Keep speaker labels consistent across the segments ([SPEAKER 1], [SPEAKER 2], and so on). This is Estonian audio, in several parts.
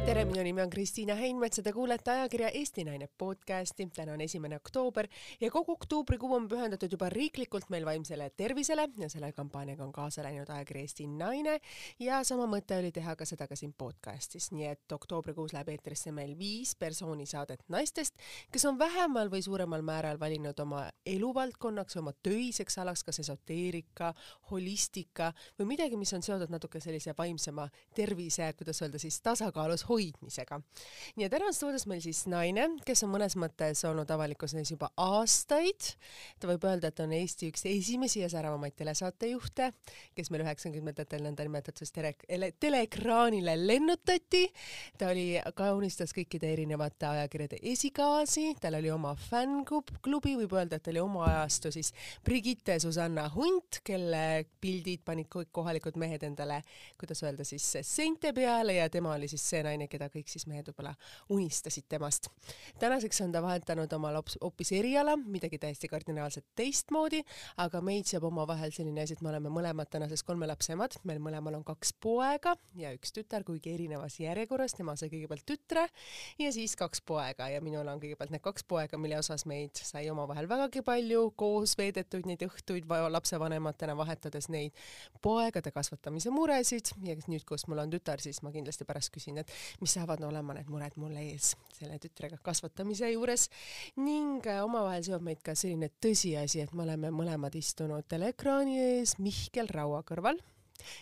[SPEAKER 1] tere, minu nimi on Kristiina Heinmets ja te kuulete ajakirja Eesti Naine podcasti. täna on esimene oktoober ja kogu oktoobrikuu on pühendatud juba riiklikult meil vaimsele tervisele ja selle kampaaniaga on kaasa läinud ajakiri Eesti Naine ja sama mõte oli teha ka seda ka siin podcastis, nii et oktoobrikuus läheb eetrisse meil viis persooni saadet naistest, kes on vähemal või suuremal määral valinud oma eluvaldkonnaks, oma töiseks alaks kas esoteerika, holistika või midagi, mis on seotud natuke sellise vaimsema tervise, kuidas öelda siis tasakaalus hoidmisega. Ja täna on stuudios meil siis naine, kes on mõnes mõttes olnud avalikkuses juba aastaid. ta võib öelda, et on Eesti üks esimesi ja säravamaid telesaatejuhte, kes meil üheksakümnendatel nõndanimetatud tele, teleekraanile lennutati. ta oli, kaunistas kõikide erinevate ajakirjade esikaasi, tal oli oma fännklubi, võib öelda, et oli oma ajastu siis Brigitte Susanna Hunt, kelle pildid panid kõik kohalikud mehed endale, kuidas öelda siis seinte peale ja tema oli siis see naine, keda kõik siis mehed võib-olla unistasid temast. tänaseks on ta vahetanud oma hoopis eriala, midagi täiesti kardinaalselt teistmoodi, aga meid seob omavahel selline asi, et me oleme mõlemad tänasest kolme lapse emad, meil mõlemal on kaks poega ja üks tütar, kuigi erinevas järjekorras, tema sai kõigepealt tütre ja siis kaks poega ja minul on kõigepealt need kaks poega, mille osas meid sai omavahel vägagi palju koos veedetud neid õhtuid lapsevanematena, vahetades neid poegade kasvatamise muresid ja nüüd, kus mul on tütar, siis ma kindlasti pärast küsin, et mis saavad olema need mured mul ees selle tütrega kasvatamise juures. Ning äh, omavahel seob meid ka selline tõsiasi, et me oleme mõlemad istunud teleekraani ees Mihkel Raua kõrval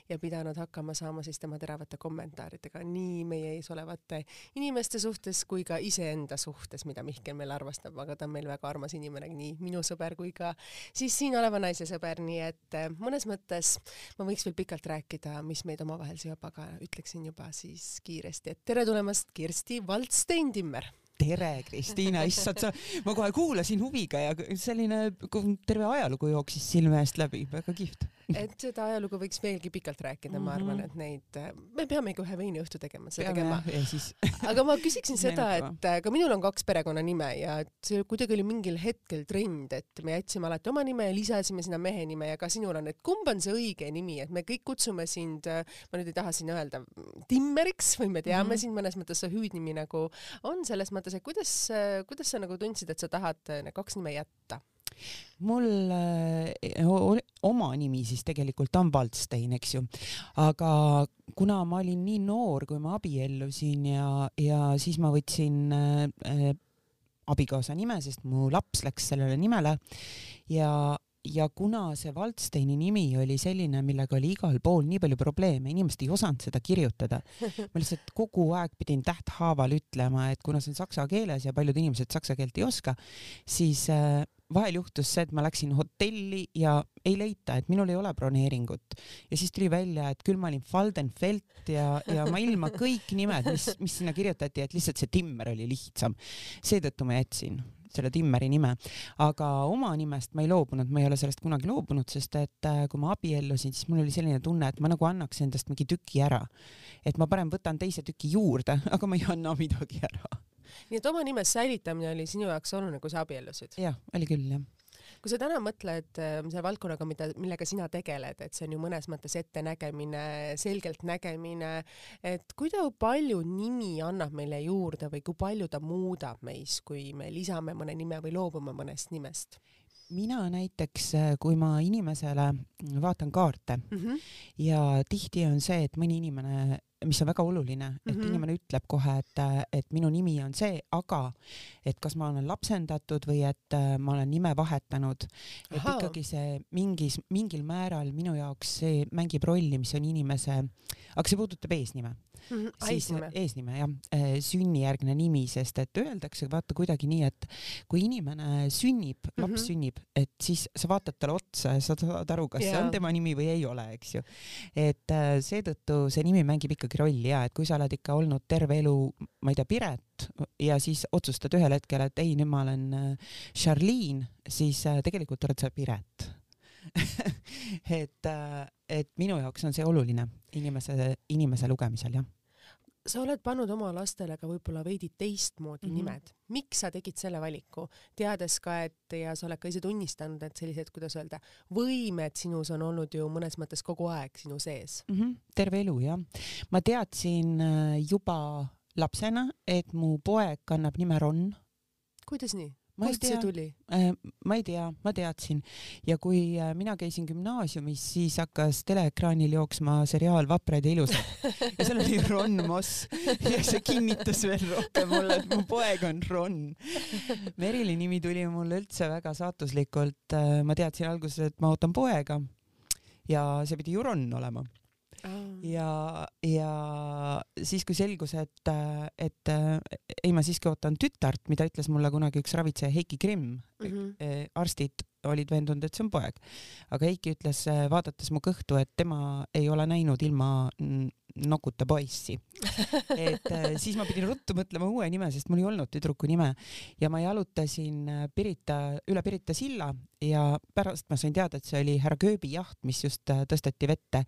[SPEAKER 1] ja pidanud hakkama saama siis tema teravate kommentaaridega nii meie ees olevate inimeste suhtes kui ka iseenda suhtes, mida Mihkel meil armastab, aga ta on meil väga armas inimene, nii minu sõber kui ka siis siin oleva naise sõber, nii et äh, mõnes mõttes ma võiks veel pikalt rääkida, mis meid omavahel seob, aga ütleksin juba siis kiiresti, et tere tulemast, Kirsti Valdstein-Timmer
[SPEAKER 2] tere, Kristiina, issand sa, ma kohe kuulasin huviga ja selline terve ajalugu jooksis silme eest läbi, väga kihvt.
[SPEAKER 1] Et seda ajalugu võiks veelgi pikalt rääkida mm, ma arvan, et neid, me peamegi ühe veiniõhtu tegema, seda tegema. aga ma küsiksin seda, et äh, ka minul on kaks perekonnanime ja et see kuidagi oli mingil hetkel trend, et me jätsime alati oma nime ja lisasime sinna mehe nime ja ka sinul on, et kumb on see õige nimi, et me kõik kutsume sind, äh, ma nüüd ei taha siin öelda Timmeriks või me teame mm -hmm. sind mõnes mõttes, see hüüdnimi nagu on selles mõttes, et kuidas, kuidas sa nagu tundsid, et sa tahad äh, need kaks nime jätta?
[SPEAKER 2] Mul äh, oma nimi siis tegelikult on Waldstein, eks ju, aga kuna ma olin nii noor, kui ma abiellusin ja, ja siis ma võtsin äh, abikaasa nime, sest mu laps läks sellele nimele. Ja, ja kuna see Waldsteini nimi oli selline, millega oli igal pool nii palju probleeme, inimesed ei osanud seda kirjutada. ma lihtsalt kogu aeg pidin tähthaaval ütlema, et kuna see on saksa keeles ja paljud inimesed saksa keelt ei oska, siis äh, vahel juhtus see, et ma läksin hotelli ja ei leita, et minul ei ole broneeringut ja siis tuli välja, et küll ma olin Faldenfeld ja, ja ma ilma kõik nimed, mis, mis sinna kirjutati, et lihtsalt see Timmer oli lihtsam. seetõttu ma jätsin selle Timmeri nime, aga oma nimest ma ei loobunud, ma ei ole sellest kunagi loobunud, sest et äh, kui ma abiellusin, siis mul oli selline tunne, et ma nagu annaks endast mingi tüki ära. et ma parem võtan teise tüki juurde, aga ma ei anna midagi ära
[SPEAKER 1] nii et oma nime säilitamine oli sinu jaoks oluline, kui sa abiellusid?
[SPEAKER 2] jah, oli küll jah
[SPEAKER 1] kui sa täna mõtled äh, selle valdkonnaga, mida, millega sina tegeled, et see on ju mõnes mõttes ettenägemine, selgelt nägemine, et kui palju nimi annab meile juurde või kui palju ta muudab meis, kui me lisame mõne nime või loobume mõnest nimest?
[SPEAKER 2] mina näiteks, äh, kui ma inimesele vaatan kaarte mm -hmm. ja tihti on see, et mõni inimene mis on väga oluline, et mm -hmm. inimene ütleb kohe, et, et minu nimi on see, aga et kas ma olen lapsendatud või et äh, ma olen nime vahetanud. et Aha. ikkagi see mingis, mingil määral minu jaoks see mängib rolli, mis on inimese, aga see puudutab eesnime
[SPEAKER 1] mm.
[SPEAKER 2] siis eesnime, eesnime jah, äh, sünnijärgne nimi, sest et öeldakse vaata kuidagi nii, et kui inimene sünnib mm, -hmm. laps sünnib, et siis sa vaatad talle otsa ja sa saad aru, kas yeah. see on tema nimi või ei ole, eks ju. et äh, seetõttu see nimi mängib ikkagi rolli ja et kui sa oled ikka olnud terve elu, ma ei tea, Piret ja siis otsustad ühel hetkel, et ei, nüüd ma olen äh, Charlene, siis tegelikult oled sa Piret et, äh, et minu jaoks on see oluline inimese, inimese lugemisel, jah
[SPEAKER 1] sa oled pannud oma lastele ka võib-olla veidi teistmoodi mm -hmm. nimed. miks sa tegid selle valiku, teades ka, et ja sa oled ka ise tunnistanud, et sellised, kuidas öelda, võimed sinus on olnud ju mõnes mõttes kogu aeg sinu sees
[SPEAKER 2] mm? -hmm. terve elu jah. ma teadsin äh, juba lapsena, et mu poeg kannab nime Ron.
[SPEAKER 1] kuidas nii?
[SPEAKER 2] Ma ei
[SPEAKER 1] kust see
[SPEAKER 2] tea,
[SPEAKER 1] tuli?
[SPEAKER 2] ma ei tea, ma teadsin ja kui äh, mina käisin gümnaasiumis, siis hakkas teleekraanil jooksma seriaal Vaprad ja ilusad ja seal oli Ron Moss ja see kinnitas veel rohkem mulle, et mu poeg on Ron. Merili nimi tuli mulle üldse väga saatuslikult. ma teadsin alguses, et ma ootan poega ja see pidi ju Ron olema ja, ja siis, kui selgus, et, et ei, ma siiski ootan tütart, mida ütles mulle kunagi üks ravitseja Heiki Krimm
[SPEAKER 1] Mhm.
[SPEAKER 2] eh, arstid olid veendunud, et see on poeg. aga Heiki ütles, vaadates mu kõhtu, et tema ei ole näinud ilma mm, nokuta poissi. et eh, siis ma pidin ruttu mõtlema uue nime, sest mul ei olnud tüdruku nime. Ja ma jalutasin eh, Pirita, üle Pirita silla ja pärast ma sain teada, et see oli härra Kööbi jaht, mis just eh, tõsteti vette,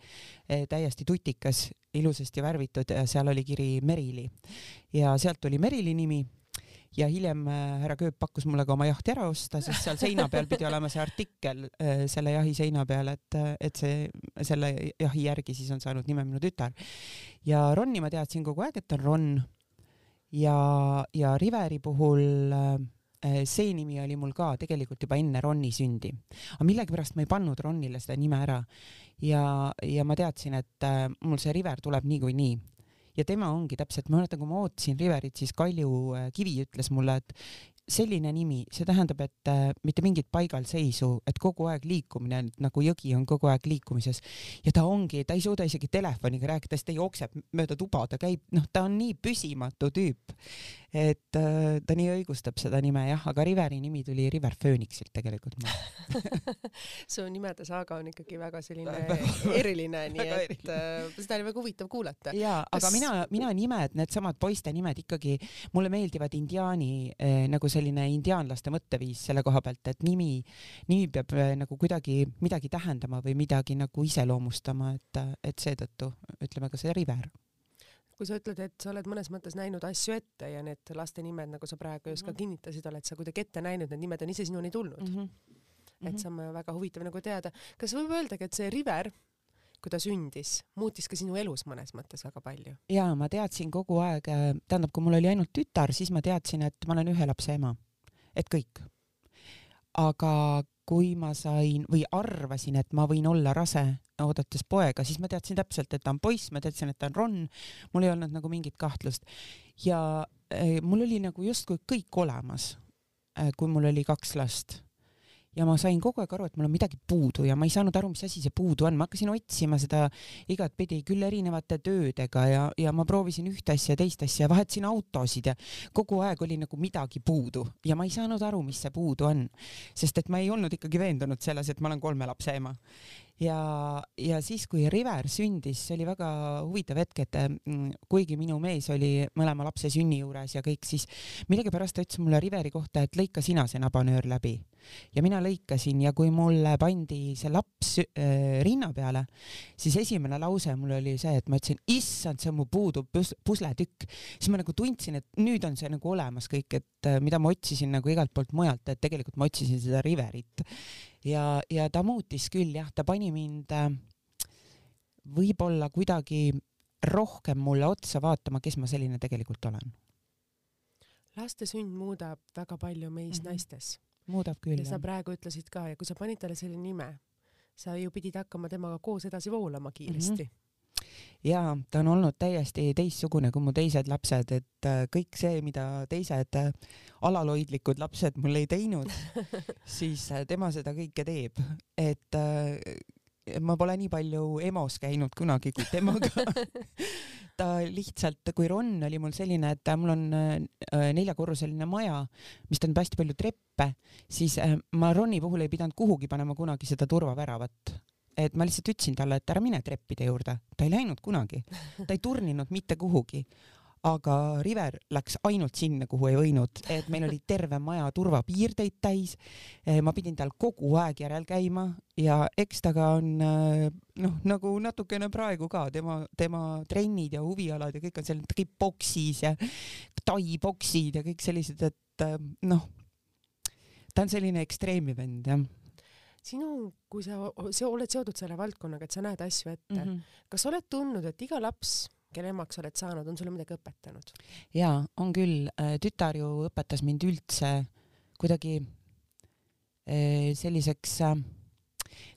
[SPEAKER 2] täiesti tutikas, ilusasti värvitud ja seal oli kiri Merili. Ja sealt tuli Merili nimi ja hiljem äh, härra Kööp pakkus mulle ka oma jahti ära osta, sest seal seina peal pidi olema see artikkel äh, selle jahi seina peal, et, et see, selle jahi järgi siis on saanud nime minu tütar. ja Ronni ma teadsin kogu aeg, et on Ron. ja, ja Riveri puhul äh, see nimi oli mul ka tegelikult juba enne Ronni sündi, aga millegipärast ma ei pannud Ronnile seda nime ära ja, ja ma teadsin, et mul see River tuleb niikuinii ja tema ongi täpselt, ma mäletan, kui ma ootasin Riverit, siis Kalju äh, Kivi ütles mulle, et selline nimi, see tähendab, et äh, mitte mingit paigalseisu, et kogu aeg liikumine, nagu jõgi on kogu aeg liikumises. Ja ta ongi, ta ei suuda isegi telefoniga rääkida, sest ta jookseb mööda tuba, ta käib, noh, ta on nii püsimatu tüüp, et äh, ta nii õigustab seda nime jah, aga Riveri nimi tuli River Phoenixilt tegelikult.
[SPEAKER 1] su nimede saaga on ikkagi väga selline eriline, nii et äh, seda oli väga huvitav kuulata.
[SPEAKER 2] jaa, aga
[SPEAKER 1] Kas-
[SPEAKER 2] mina, mina nimed, needsamad poiste nimed ikkagi, mulle meeldivad indiaani eh, nagu selline indiaanlaste mõtteviis selle koha pealt, et nimi, nimi peab eh, nagu kuidagi midagi tähendama või midagi nagu iseloomustama, et, et seetõttu ütleme ka see River.
[SPEAKER 1] Kui sa ütled, et sa oled mõnes mõttes näinud asju ette ja need laste nimed, nagu sa praegu just ka
[SPEAKER 2] Mhm.
[SPEAKER 1] kinnitasid, oled sa kuidagi ette näinud, need nimed on ise sinuni tulnud mm. -hmm. et see on väga huvitav nagu teada. kas võib öeldagi, et see River, kui ta sündis, muutis ka sinu elus mõnes mõttes väga palju?
[SPEAKER 2] ja ma teadsin kogu aeg, tähendab, kui mul oli ainult tütar, siis ma teadsin, et ma olen ühe lapse ema, et kõik. Aga kui ma sain või arvasin, et ma võin olla rase oodates poega, siis ma teadsin täpselt, et ta on poiss, ma teadsin, et ta on Ron, mul ei olnud nagu mingit kahtlust. Ja eh, mul oli nagu justkui kõik olemas, kui mul oli kaks last ja ma sain kogu aeg aru, et mul on midagi puudu ja ma ei saanud aru, mis asi see puudu on, ma hakkasin otsima seda igatpidi küll erinevate töödega ja, ja ma proovisin ühte asja, teist asja, vahetasin autosid ja kogu aeg oli nagu midagi puudu ja ma ei saanud aru, mis see puudu on, sest et ma ei olnud ikkagi veendunud selles, et ma olen kolme lapse ema. ja, ja siis, kui River sündis, see oli väga huvitav hetk, et mm, kuigi minu mees oli mõlema lapse sünni juures ja kõik, siis millegipärast ta ütles mulle Riveri kohta, et lõika sina see nabanöör läbi ja mina lõikasin ja kui mulle pandi see laps äh, rinna peale, siis esimene lause mul oli see, et ma ütlesin, issand, see on mu puuduv pus- pusletükk. siis ma nagu tundsin, et nüüd on see nagu olemas kõik, et äh, mida ma otsisin nagu igalt poolt mujalt, et tegelikult ma otsisin seda Riverit. ja, ja ta muutis küll jah, ta pani mind äh, võib-olla kuidagi rohkem mulle otsa vaatama, kes ma selline tegelikult olen.
[SPEAKER 1] laste sünd muudab väga palju meis mm. -hmm. naistes
[SPEAKER 2] muudab küll
[SPEAKER 1] ja sa praegu ütlesid ka ja kui sa panid talle selle nime, sa ju pidid hakkama temaga koos edasi voolama kiiresti mm. -hmm.
[SPEAKER 2] Ja ta on olnud täiesti teistsugune kui mu teised lapsed, et äh, kõik see, mida teised äh, alalhoidlikud lapsed mul ei teinud, siis äh, tema seda kõike teeb, et ma pole nii palju EMO-s käinud kunagi kui temaga. ta lihtsalt, kui Ron oli mul selline, et mul on neljakorruseline maja, mis tähendab hästi palju treppe, siis ma Roni puhul ei pidanud kuhugi panema kunagi seda turvaväravat et ma lihtsalt ütlesin talle, et ära mine treppide juurde, ta ei läinud kunagi, ta ei turninud mitte kuhugi. aga River läks ainult sinna, kuhu ei võinud, et meil oli terve maja turvapiirdeid täis. ma pidin tal kogu aeg järel käima. Ja eks ta ka on äh, noh, nagu natukene praegu ka. Tema, tema trennid ja huvialad ja kõik on seal, ta käib boksis ja tai-boksid ja kõik sellised, et äh, noh, ta on selline ekstreemi vend jah
[SPEAKER 1] sinu, kui sa see, oled seotud selle valdkonnaga, et sa näed asju ette mm,
[SPEAKER 2] mm.
[SPEAKER 1] -hmm. kas sa oled tundnud, et iga laps kelle emaks oled saanud, on sulle midagi õpetanud?
[SPEAKER 2] jaa, on küll. tütar ju õpetas mind üldse kuidagi selliseks,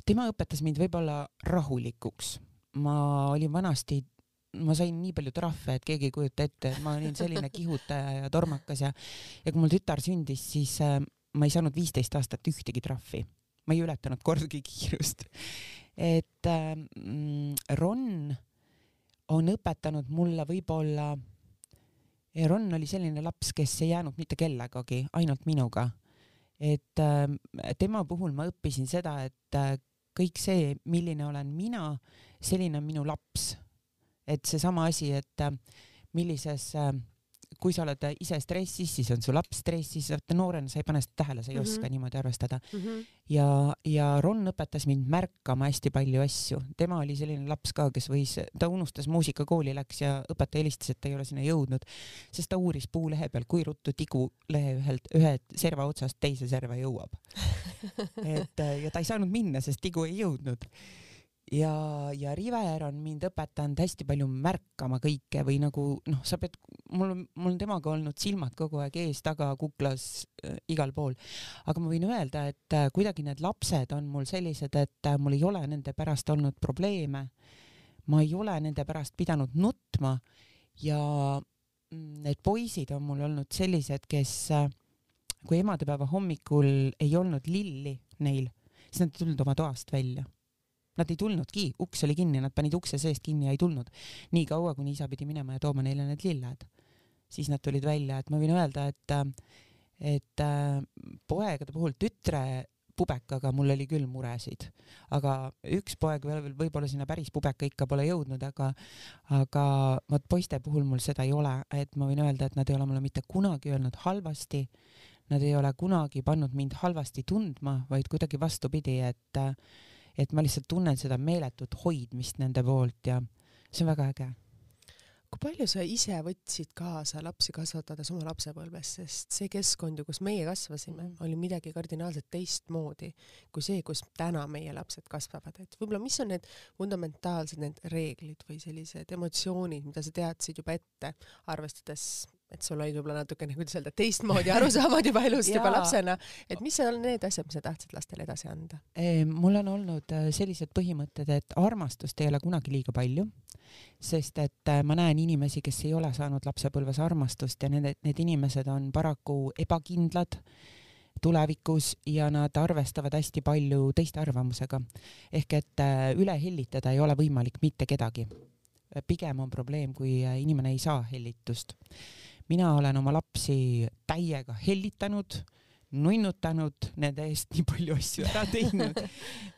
[SPEAKER 2] tema õpetas mind võib-olla rahulikuks. ma olin vanasti ma sain nii palju trahve, et keegi ei kujuta ette, ma olin selline kihutaja ja tormakas ja ja kui mul tütar sündis, siis äh, ma ei saanud viisteist aastat ühtegi trahvi. Ma ei ületanud kordagi kiirust. et äh, Ron on õpetanud mulle võib-olla, Ron oli selline laps, kes ei jäänud mitte kellegagi, ainult minuga. et äh, tema puhul ma õppisin seda, et äh, kõik see, milline olen mina, selline on minu laps et seesama asi, et äh, millises, äh, kui sa oled ise stressis, siis on su laps stressis, noorena sa ei pane seda tähele, sa ei mm -hmm. oska niimoodi arvestada mm. -hmm. ja, ja Ron õpetas mind märkama hästi palju asju, tema oli selline laps ka, kes võis, ta unustas muusikakooli läks ja õpetaja helistas, et ta ei ole sinna jõudnud, sest ta uuris puulehe peal, kui ruttu tigu lehe ühelt, ühe serva otsast teise serva jõuab et ja ta ei saanud minna, sest tigu ei jõudnud ja, ja River on mind õpetanud hästi palju märkama kõike või nagu noh, sa pead, mul on, mul on temaga olnud silmad kogu aeg ees, taga, kuklas äh,, igal pool. aga ma võin öelda, et äh, kuidagi need lapsed on mul sellised, et äh, mul ei ole nende pärast olnud probleeme. ma ei ole nende pärast pidanud nutma ja mm, need poisid on mul olnud sellised, kes äh, kui emadepäeva hommikul ei olnud lilli neil, siis nad ei tulnud oma toast välja Nad ei tulnudki, uks oli kinni, nad panid ukse seest kinni ja ei tulnud. nii kaua, kuni isa pidi minema ja tooma neile need lilled. siis nad tulid välja, et ma võin öelda, et, et äh, poegade puhul tütre pubekaga mul oli küll muresid, aga üks poeg veel võib-olla sinna päris pubeka ikka pole jõudnud, aga, aga vot poiste puhul mul seda ei ole, et ma võin öelda, et nad ei ole mulle mitte kunagi öelnud halvasti. Nad ei ole kunagi pannud mind halvasti tundma, vaid kuidagi vastupidi, et äh, et ma lihtsalt tunnen seda meeletut hoidmist nende poolt ja see on väga äge.
[SPEAKER 1] kui palju sa ise võtsid kaasa lapsi kasvatades oma lapsepõlves, sest see keskkond ju, kus meie kasvasime, oli midagi kardinaalselt teistmoodi kui see, kus täna meie lapsed kasvavad, et võib-olla mis on need fundamentaalsed need reeglid või sellised emotsioonid, mida sa teadsid juba ette, arvestades et sul olid võib-olla natukene, kuidas öelda, teistmoodi arusaamad juba elust juba lapsena, et mis on need asjad, mis sa tahtsid lastele edasi anda?
[SPEAKER 2] mul on olnud äh, sellised põhimõtted, et armastust ei ole kunagi liiga palju, sest et äh, ma näen inimesi, kes ei ole saanud lapsepõlves armastust ja need, need inimesed on paraku ebakindlad tulevikus ja nad arvestavad hästi palju teiste arvamusega. ehk et äh, üle hellitada ei ole võimalik mitte kedagi. pigem on probleem, kui inimene ei saa hellitust mina olen oma lapsi täiega hellitanud, nunnutanud, nende eest nii palju asju ära teinud.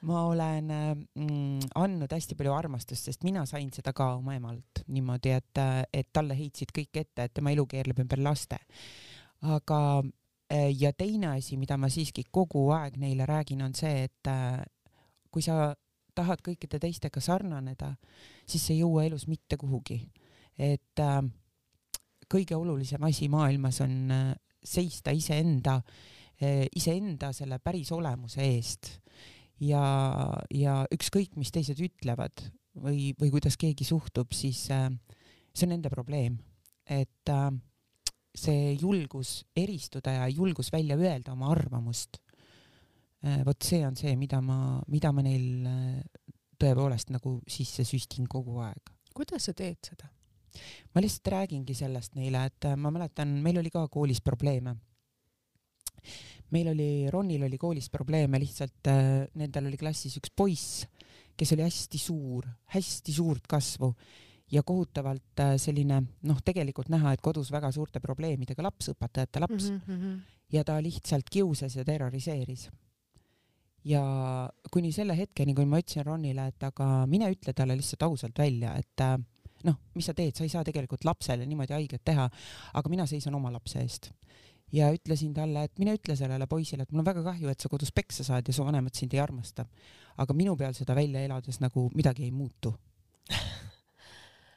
[SPEAKER 2] ma olen mm, andnud hästi palju armastust, sest mina sain seda ka oma emalt niimoodi, et, et talle heitsid kõik ette, et tema elu keerleb ümber laste. aga ja teine asi, mida ma siiski kogu aeg neile räägin, on see, et kui sa tahad kõikide teistega sarnaneda, siis sa ei jõua elus mitte kuhugi. et äh, kõige olulisem asi maailmas on äh, seista iseenda, äh, iseenda selle päris olemuse eest ja, ja ükskõik, mis teised ütlevad või, või kuidas keegi suhtub, siis äh, see on nende probleem, et see julgus eristuda ja julgus välja öelda oma arvamust. vot see on see, mida ma, mida ma neil tõepoolest nagu sisse süstin kogu aeg.
[SPEAKER 1] kuidas sa teed seda?
[SPEAKER 2] Ma lihtsalt räägingi sellest neile, et äh, ma mäletan, meil oli ka koolis probleeme. meil oli, Ronil oli koolis probleeme lihtsalt äh,, nendel oli klassis üks poiss, kes oli hästi suur, hästi suurt kasvu ja kohutavalt äh, selline noh, tegelikult näha, et kodus väga suurte probleemidega laps, õpetajate laps mm. -hmm. ja ta lihtsalt kiusas ja terroriseeris ja kuni selle hetkeni, kui ma ütlesin Ronile, et aga mine ütle talle lihtsalt ausalt välja, et noh, mis sa teed, sa ei saa tegelikult lapsele niimoodi haiget teha, aga mina seisan oma lapse eest. ja ütlesin talle, et mine ütle sellele poisile, et mul on väga kahju, et sa kodus peksa saad ja su vanemad sind ei armasta. aga minu peal seda välja elades nagu midagi ei muutu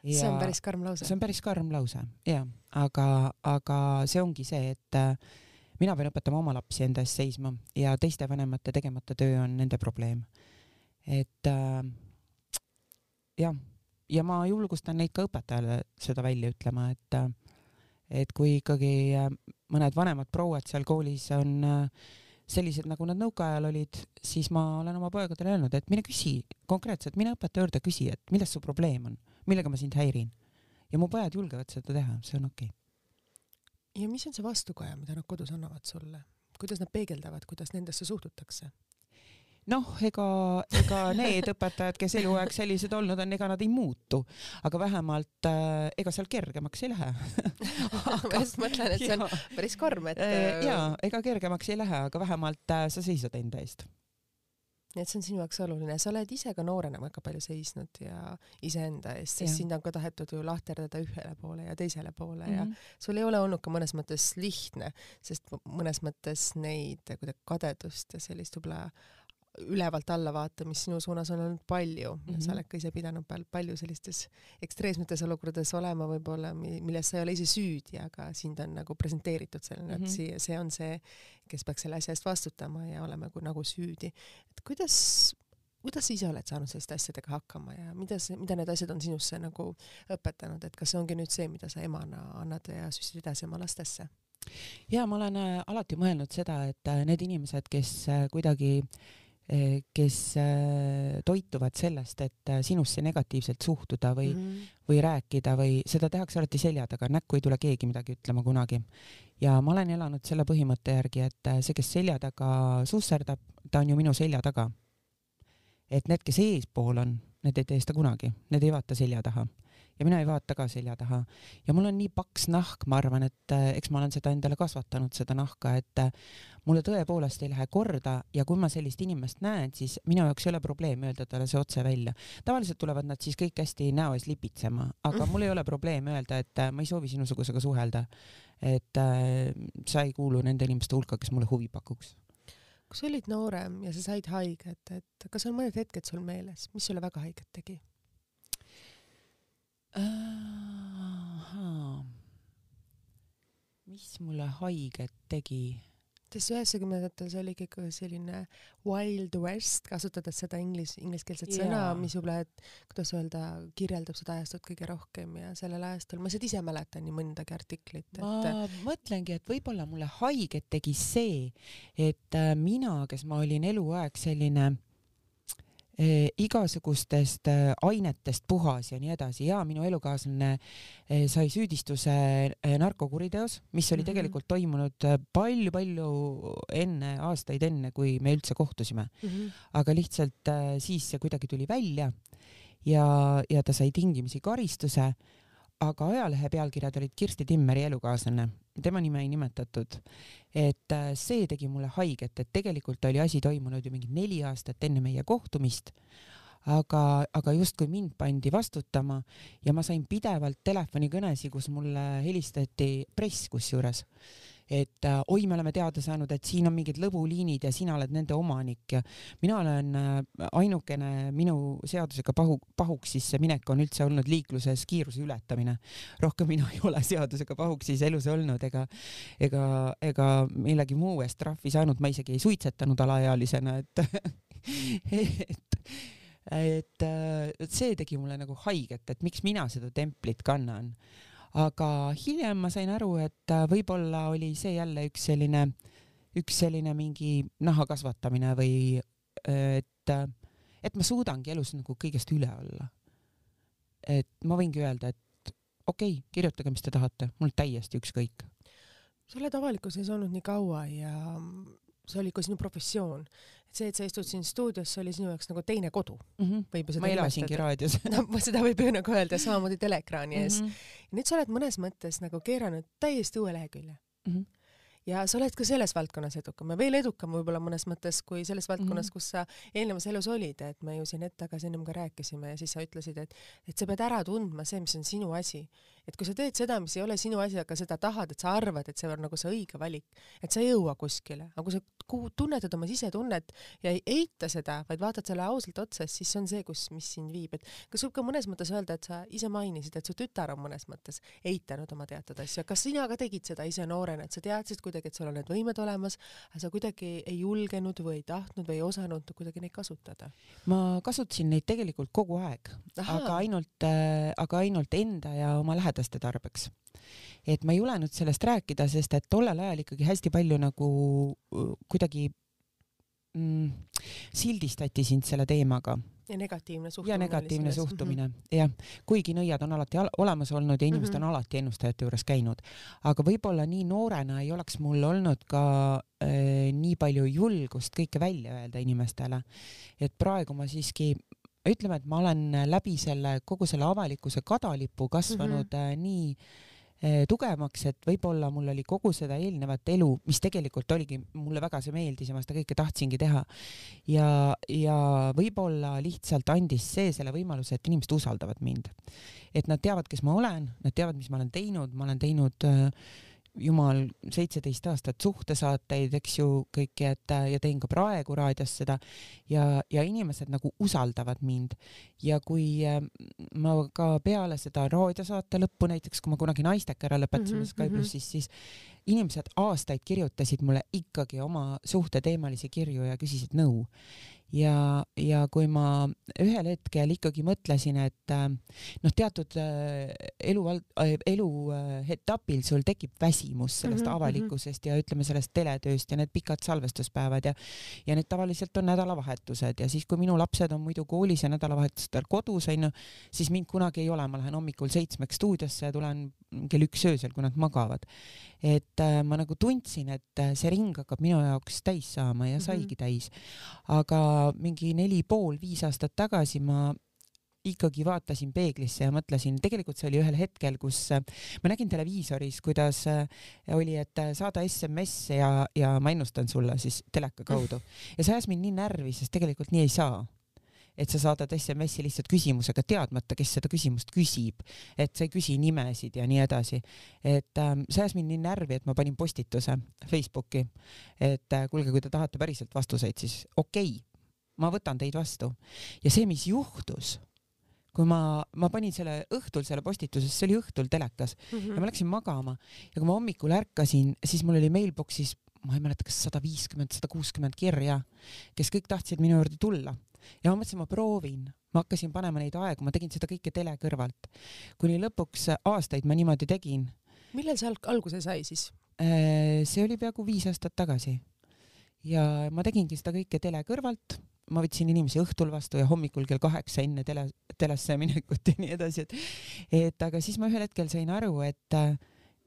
[SPEAKER 1] see on päris karm lause.
[SPEAKER 2] see on päris karm lause, jah, aga, aga see ongi see, et äh, mina pean õpetama oma lapsi enda eest seisma ja teiste vanemate tegemata töö on nende probleem. et äh, jah ja ma julgustan neid ka õpetajale seda välja ütlema, et et kui ikkagi äh, mõned vanemad prouad seal koolis on äh, sellised, nagu nad nõukaajal olid, siis ma olen oma poegadele öelnud, et mine küsi konkreetselt, mine õpetaja juurde, küsi, et milles su probleem on, millega ma sind häirin. ja mu pojad julgevad seda teha, see on okei okay..
[SPEAKER 1] ja mis on see vastukaja, mida nad kodus annavad sulle, kuidas nad peegeldavad, kuidas nendesse suhtutakse?
[SPEAKER 2] Noh, ega, ega need õpetajad, kes eluaeg sellised olnud on, ega nad ei muutu, aga vähemalt äh, ega seal kergemaks ei lähe
[SPEAKER 1] ma just mõtlen, et see on ja. päris karm, et.
[SPEAKER 2] Äh, ja ega kergemaks ei lähe, aga vähemalt äh, sa seisad enda eest
[SPEAKER 1] nii et see on sinu jaoks oluline, sa oled ise ka noorena väga palju seisnud ja iseenda eest, sest sind on ka tahetud ju lahterdada ühele poole ja teisele poole mm -hmm. ja mhm. sul ei ole olnud ka mõnes mõttes lihtne, sest mõnes mõttes neid kuidagi kadedust ja sellist võib-olla ülevalt alla vaatamist sinu suunas on olnud palju mm, -hmm. sa oled ka ise pidanud palju sellistes ekstreemsetes olukordades olema võib-olla, milles sa ei ole ise süüdi, aga sind on nagu presenteeritud sellena mm, -hmm. et see, mhm. see on see, kes peaks selle asja eest vastutama ja olema nagu, nagu süüdi. et kuidas, kuidas sa ise oled saanud selliste asjadega hakkama ja mida see, mida need asjad on sinusse nagu õpetanud, et kas see ongi nüüd see, mida sa emana annad ja süstid edasi oma lastesse?
[SPEAKER 2] ja ma olen äh, alati mõelnud seda, et äh, need inimesed, kes äh, kuidagi kes eh, toituvad sellest, et eh, sinusse negatiivselt suhtuda või mm, -hmm. või rääkida või seda tehakse alati selja taga, näkku ei tule keegi midagi ütlema kunagi. ja ma olen elanud selle põhimõtte järgi, et see, kes selja taga susserdab, ta on ju minu selja taga. et need, kes eespool on, need ei tee seda kunagi, need ei vaata selja taha ja mina ei vaata ka selja taha. ja mul on nii paks nahk, ma arvan, et äh, eks ma olen seda endale kasvatanud, seda nahka, et äh, mulle tõepoolest ei lähe korda ja kui ma sellist inimest näen, siis minu jaoks ei ole probleemi öelda talle see otse välja. tavaliselt tulevad nad siis kõik hästi näo ees lipitsema, aga mul ei ole probleemi öelda, et äh, ma ei soovi sinusugusega suhelda. et äh, sa ei kuulu nende inimeste hulka, kes mulle huvi pakuks
[SPEAKER 1] kui sa olid noorem ja sa said haiget, et kas on mõned hetked sul meeles, mis sulle väga haiget tegi?
[SPEAKER 2] Mis mulle haiget tegi?
[SPEAKER 1] sest üheksakümnendatel see oligi ikka selline wild west, kasutades seda inglis, ingliskeelset yeah. sõna, mis võib-olla, et kuidas öelda, kirjeldab seda ajastut kõige rohkem ja sellel ajastul, ma seda ise mäletan nii mõndagi artiklit et....
[SPEAKER 2] ma mõtlengi, et võib-olla mulle haiget tegi see, et äh, mina, kes ma olin eluaeg selline igasugustest eh, ainetest puhas ja nii edasi ja minu elukaaslane eh, sai süüdistuse narkokuriteos, mis oli -hmm. tegelikult toimunud palju-palju enne, aastaid enne, kui me üldse kohtusime mm. -hmm. aga lihtsalt siis see kuidagi tuli välja ja, ja ta sai tingimisi karistuse aga ajalehe pealkirjad olid Kirsti Timmeri elukaaslane, tema nime ei nimetatud. et äh, see tegi mulle haiget, et tegelikult oli asi toimunud ju mingi neli aastat enne meie kohtumist, aga, aga justkui mind pandi vastutama ja ma sain pidevalt telefonikõnesid, kus mulle helistati press kusjuures et äh, oi, me oleme teada saanud, et siin on mingid lõbuliinid ja sina oled nende omanik ja mina olen äh, ainukene minu seadusega pahu, pahuksis minek on üldse olnud liikluses kiiruse ületamine. rohkem mina ei ole seadusega pahuksis elus olnud ega, ega, ega millegi muu eest trahvi saanud, ma isegi ei suitsetanud alaealisena, et et et, et see tegi mulle nagu haiget, et miks mina seda templit kannan aga hiljem ma sain aru, et äh, võib-olla oli see jälle üks selline, üks selline mingi naha kasvatamine või et, äh, et ma suudangi elus nagu kõigest üle olla. et ma võingi öelda, et okei okay,, kirjutage, mis te tahate, mul täiesti ükskõik.
[SPEAKER 1] sa oled avalikkuses olnud nii kaua ja see oli ka sinu professioon et see, et sa istud siin stuudios, see oli sinu jaoks nagu teine kodu
[SPEAKER 2] mm. -hmm. võib ju seda
[SPEAKER 1] ma
[SPEAKER 2] elasingi raadios
[SPEAKER 1] no seda võib ju nagu öelda, samamoodi teleekraani ees mm. -hmm. ja nüüd sa oled mõnes mõttes nagu keeranud täiesti uue lehekülje mm. -hmm ja sa oled ka selles valdkonnas edukam ja veel edukam võib-olla mõnes mõttes kui selles valdkonnas mm, -hmm. kus sa eelnevas elus olid, et me ju siin hetk tagasi ennem ka rääkisime ja siis sa ütlesid, et, et sa pead ära tundma see, mis on sinu asi. Et kui sa teed seda, mis ei ole sinu asi, aga seda tahad, et sa arvad, et see on nagu see õige valik, et sa ei jõua kuskile, aga kui sa tunnetad oma sisetunnet ja ei eita seda, vaid vaatad selle ausalt otsa, siis see on see, kus, mis sind viib, et kas võib ka mõnes mõttes öelda, et sa ise mainisid, et su tütar on mõnes mõttes eitanud oma teatud asju, kas sina ka tegid seda ise noorena, et sa teadsid, kui ta kuidagi, et sul on need võimed olemas, aga sa kuidagi ei julgenud või ei tahtnud või ei osanud kuidagi neid kasutada?
[SPEAKER 2] ma kasutasin neid tegelikult kogu aeg, aga ainult äh,, aga ainult enda ja oma lähedaste tarbeks. et ma ei julenud sellest rääkida, sest et tollel ajal ikkagi hästi palju nagu äh, kuidagi mm, sildistati sind selle teemaga
[SPEAKER 1] ja negatiivne suhtumine.
[SPEAKER 2] ja negatiivne suhtumine mm -hmm. jah, kuigi nõiad on alati olemas olnud ja inimesed mm -hmm. on alati ennustajate juures käinud, aga võib-olla nii noorena ei oleks mul olnud ka äh, nii palju julgust kõike välja öelda inimestele. et praegu ma siiski ütleme, et ma olen läbi selle kogu selle avalikkuse kadalipu kasvanud mm -hmm. äh, nii tugevamaks, et võib-olla mul oli kogu seda eelnevat elu, mis tegelikult oligi, mulle väga see meeldis ja ma seda kõike tahtsingi teha. ja, ja võib-olla lihtsalt andis see selle võimaluse, et inimesed usaldavad mind. et nad teavad, kes ma olen, nad teavad, mis ma olen teinud, ma olen teinud äh, jumal, seitseteist aastat suhtesaateid, eks ju, kõiki, et ja teen ka praegu raadios seda. Ja, ja inimesed nagu usaldavad mind. ja kui äh, ma ka peale seda raadiosaate lõppu, näiteks kui ma kunagi Naisteka ära lõpetasime mm -hmm, Sky plussis, siis inimesed aastaid kirjutasid mulle ikkagi oma suhteteemalisi kirju ja küsisid nõu ja, ja kui ma ühel hetkel ikkagi mõtlesin, et äh, noh, teatud äh, elu, äh, elu etapil sul tekib väsimus sellest mm -hmm. avalikkusest ja ütleme sellest teletööst ja need pikad salvestuspäevad ja ja need tavaliselt on nädalavahetused ja siis, kui minu lapsed on muidu koolis ja nädalavahetustel kodus onju, siis mind kunagi ei ole, ma lähen hommikul seitsmeks stuudiosse ja tulen kell üks öösel, kui nad magavad. et äh, ma nagu tundsin, et see ring hakkab minu jaoks täis saama ja saigi mm -hmm. täis. aga mingi neli pool, viis aastat tagasi ma ikkagi vaatasin peeglisse ja mõtlesin, tegelikult see oli ühel hetkel, kus äh, ma nägin televiisoris, kuidas äh, oli, et äh, saada SMS ja, ja ma ennustan sulle siis teleka kaudu ja see ajas mind nii närvi, sest tegelikult nii ei saa et sa saadad SMS-i lihtsalt küsimusega, teadmata, kes seda küsimust küsib, et sa ei küsi nimesid ja nii edasi. et ähm, see ajas mind nii närvi, et ma panin postituse Facebooki, et äh, kuulge, kui te tahate päriselt vastuseid, siis okei okay,, ma võtan teid vastu. ja see, mis juhtus, kui ma, ma panin selle õhtul selle postituse, see oli õhtul telekas mm -hmm. ja ma läksin magama ja kui ma hommikul ärkasin, siis mul oli mailbox'is, ma ei mäleta, kas sada viiskümmend, sada kuuskümmend kirja, kes kõik tahtsid minu juurde tulla ja ma mõtlesin, ma proovin, ma hakkasin panema neid aegu, ma tegin seda kõike tele kõrvalt, kuni lõpuks aastaid ma niimoodi tegin.
[SPEAKER 1] millal see alg alguse sai siis?
[SPEAKER 2] Äh, see oli peaaegu viis aastat tagasi. Ja ma tegingi seda kõike tele kõrvalt. Ma võtsin inimesi õhtul vastu ja hommikul kell kaheksa enne tele, telesse minekut ja nii edasi, et, et aga siis ma ühel hetkel sain aru, et äh,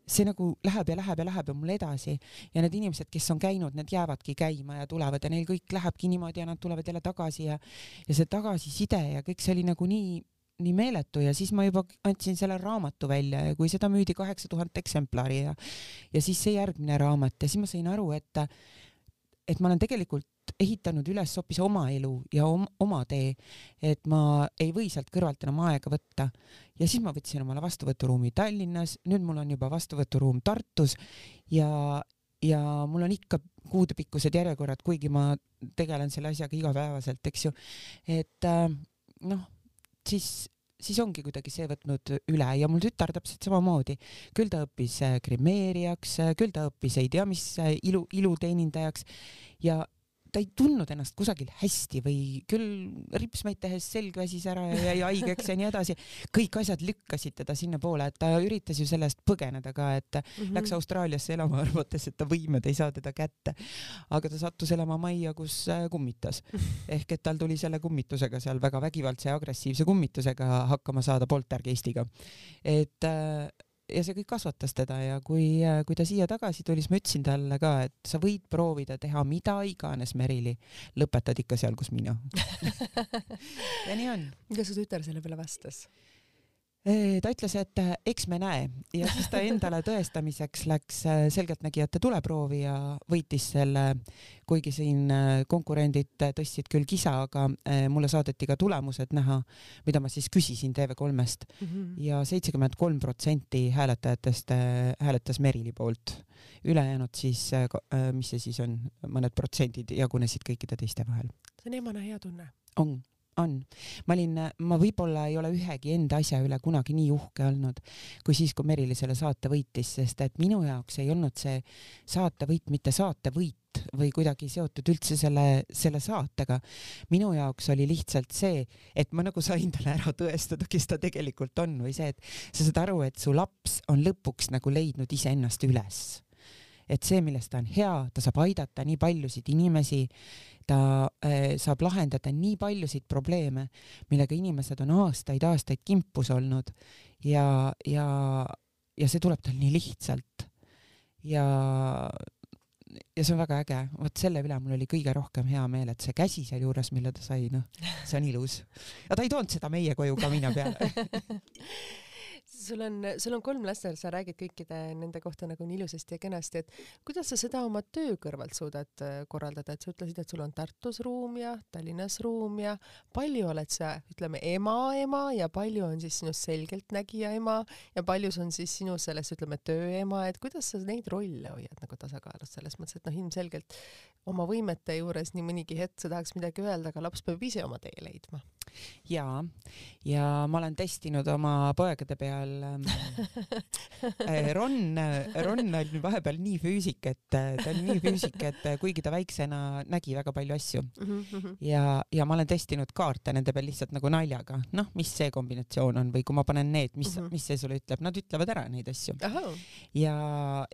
[SPEAKER 2] see nagu läheb ja läheb ja läheb ja mul edasi. Ja need inimesed, kes on käinud, need jäävadki käima ja tulevad ja neil kõik lähebki niimoodi ja nad tulevad jälle tagasi ja, ja see tagasiside ja kõik see oli nagu nii, nii meeletu ja siis ma juba andsin selle raamatu välja ja kui seda müüdi kaheksa tuhat eksemplari ja, ja siis see järgmine raamat ja siis ma sain aru, et, et ma olen tegelikult ehitanud üles hoopis oma elu ja om, oma tee, et ma ei või sealt kõrvalt enam aega võtta. ja siis ma võtsin omale vastuvõturuumi Tallinnas, nüüd mul on juba vastuvõturuum Tartus ja, ja mul on ikka kuudepikkused järjekorrad, kuigi ma tegelen selle asjaga igapäevaselt, eks ju. et äh, noh, siis siis ongi kuidagi see võtnud üle ja mul tütar täpselt samamoodi. küll ta õppis grimeerijaks, küll ta õppis ei tea mis ilu, iluteenindajaks ja ta ei tundnud ennast kusagil hästi või küll ripsmeid tehes selg väsis ära ja jäi haigeks ja nii edasi. kõik asjad lükkasid teda sinnapoole, et ta üritas ju sellest põgeneda ka, et mm -hmm. läks Austraaliasse elama, arvates, et ta võimed ei saa teda kätte. aga ta sattus elama majja, kus äh, kummitas. ehk et tal tuli selle kummitusega seal väga vägivaldse ja agressiivse kummitusega hakkama saada poltergeistiga. et äh, ja see kõik kasvatas teda ja kui, kui ta siia tagasi tuli, siis ma ütlesin talle ka, et sa võid proovida teha mida iganes, Merili, lõpetad ikka seal, kus mina ja nii on.
[SPEAKER 1] kuidas su tütar selle peale vastas?
[SPEAKER 2] Ta ütles, et äh, eks me näe ja siis ta endale tõestamiseks läks äh, selgeltnägijate tuleproovi ja võitis selle, kuigi siin äh, konkurendid tõstsid küll kisa, aga mulle saadeti ka tulemused näha, mida ma siis küsisin TV3-st mm -hmm. ja seitsekümmend kolm protsenti hääletajatest hääletas Merili poolt. ülejäänud siis, mis see siis on, mõned protsendid jagunesid kõikide teiste vahel.
[SPEAKER 1] see on emana hea tunne.
[SPEAKER 2] on on. ma olin, ma võib-olla ei ole ühegi enda asja üle kunagi nii uhke olnud kui siis, kui Merili selle saate võitis, sest et minu jaoks ei olnud see saatevõit mitte saatevõit või kuidagi seotud üldse selle, selle saatega. minu jaoks oli lihtsalt see, et ma nagu sain talle ära tõestada, kes ta tegelikult on või see, et sa saad aru, et su laps on lõpuks nagu leidnud iseennast üles et see, milles ta on hea, ta saab aidata nii paljusid inimesi, ta äh, saab lahendada nii paljusid probleeme, millega inimesed on aastaid-aastaid kimpus olnud ja, ja, ja see tuleb tal nii lihtsalt. ja, ja see on väga äge, vot selle üle mul oli kõige rohkem hea meel, et see käsi sealjuures, mille ta sai, noh, see on ilus. ja ta ei toonud seda meie koju ka mina peale
[SPEAKER 1] sul on, sul on kolm last, sa räägid kõikide nende kohta nagu nii ilusasti ja kenasti, et kuidas sa seda oma töö kõrvalt suudad äh, korraldada, et sa ütlesid, et sul on Tartus ruum ja Tallinnas ruum ja palju oled sa, ütleme, ema ema ja palju on siis sinust selgeltnägija ema ja palju on siis sinu selles, ütleme, tööema, et kuidas sa neid rolle hoiad nagu tasakaalus selles mõttes, et noh, ilmselgelt oma võimete juures nii mõnigi hetk sa tahaks midagi öelda, aga laps peab ise oma tee leidma
[SPEAKER 2] ja, ja ma olen testinud oma poegade peal ähm,. Ron, Ron on vahepeal nii füüsik, et ta on nii füüsik, et kuigi ta väiksena nägi väga palju asju mm -hmm. ja, ja ma olen testinud kaarte nende peal lihtsalt nagu naljaga, noh, mis see kombinatsioon on või kui ma panen need, mis mm, -hmm. mis see sulle ütleb, nad ütlevad ära neid asju. ja,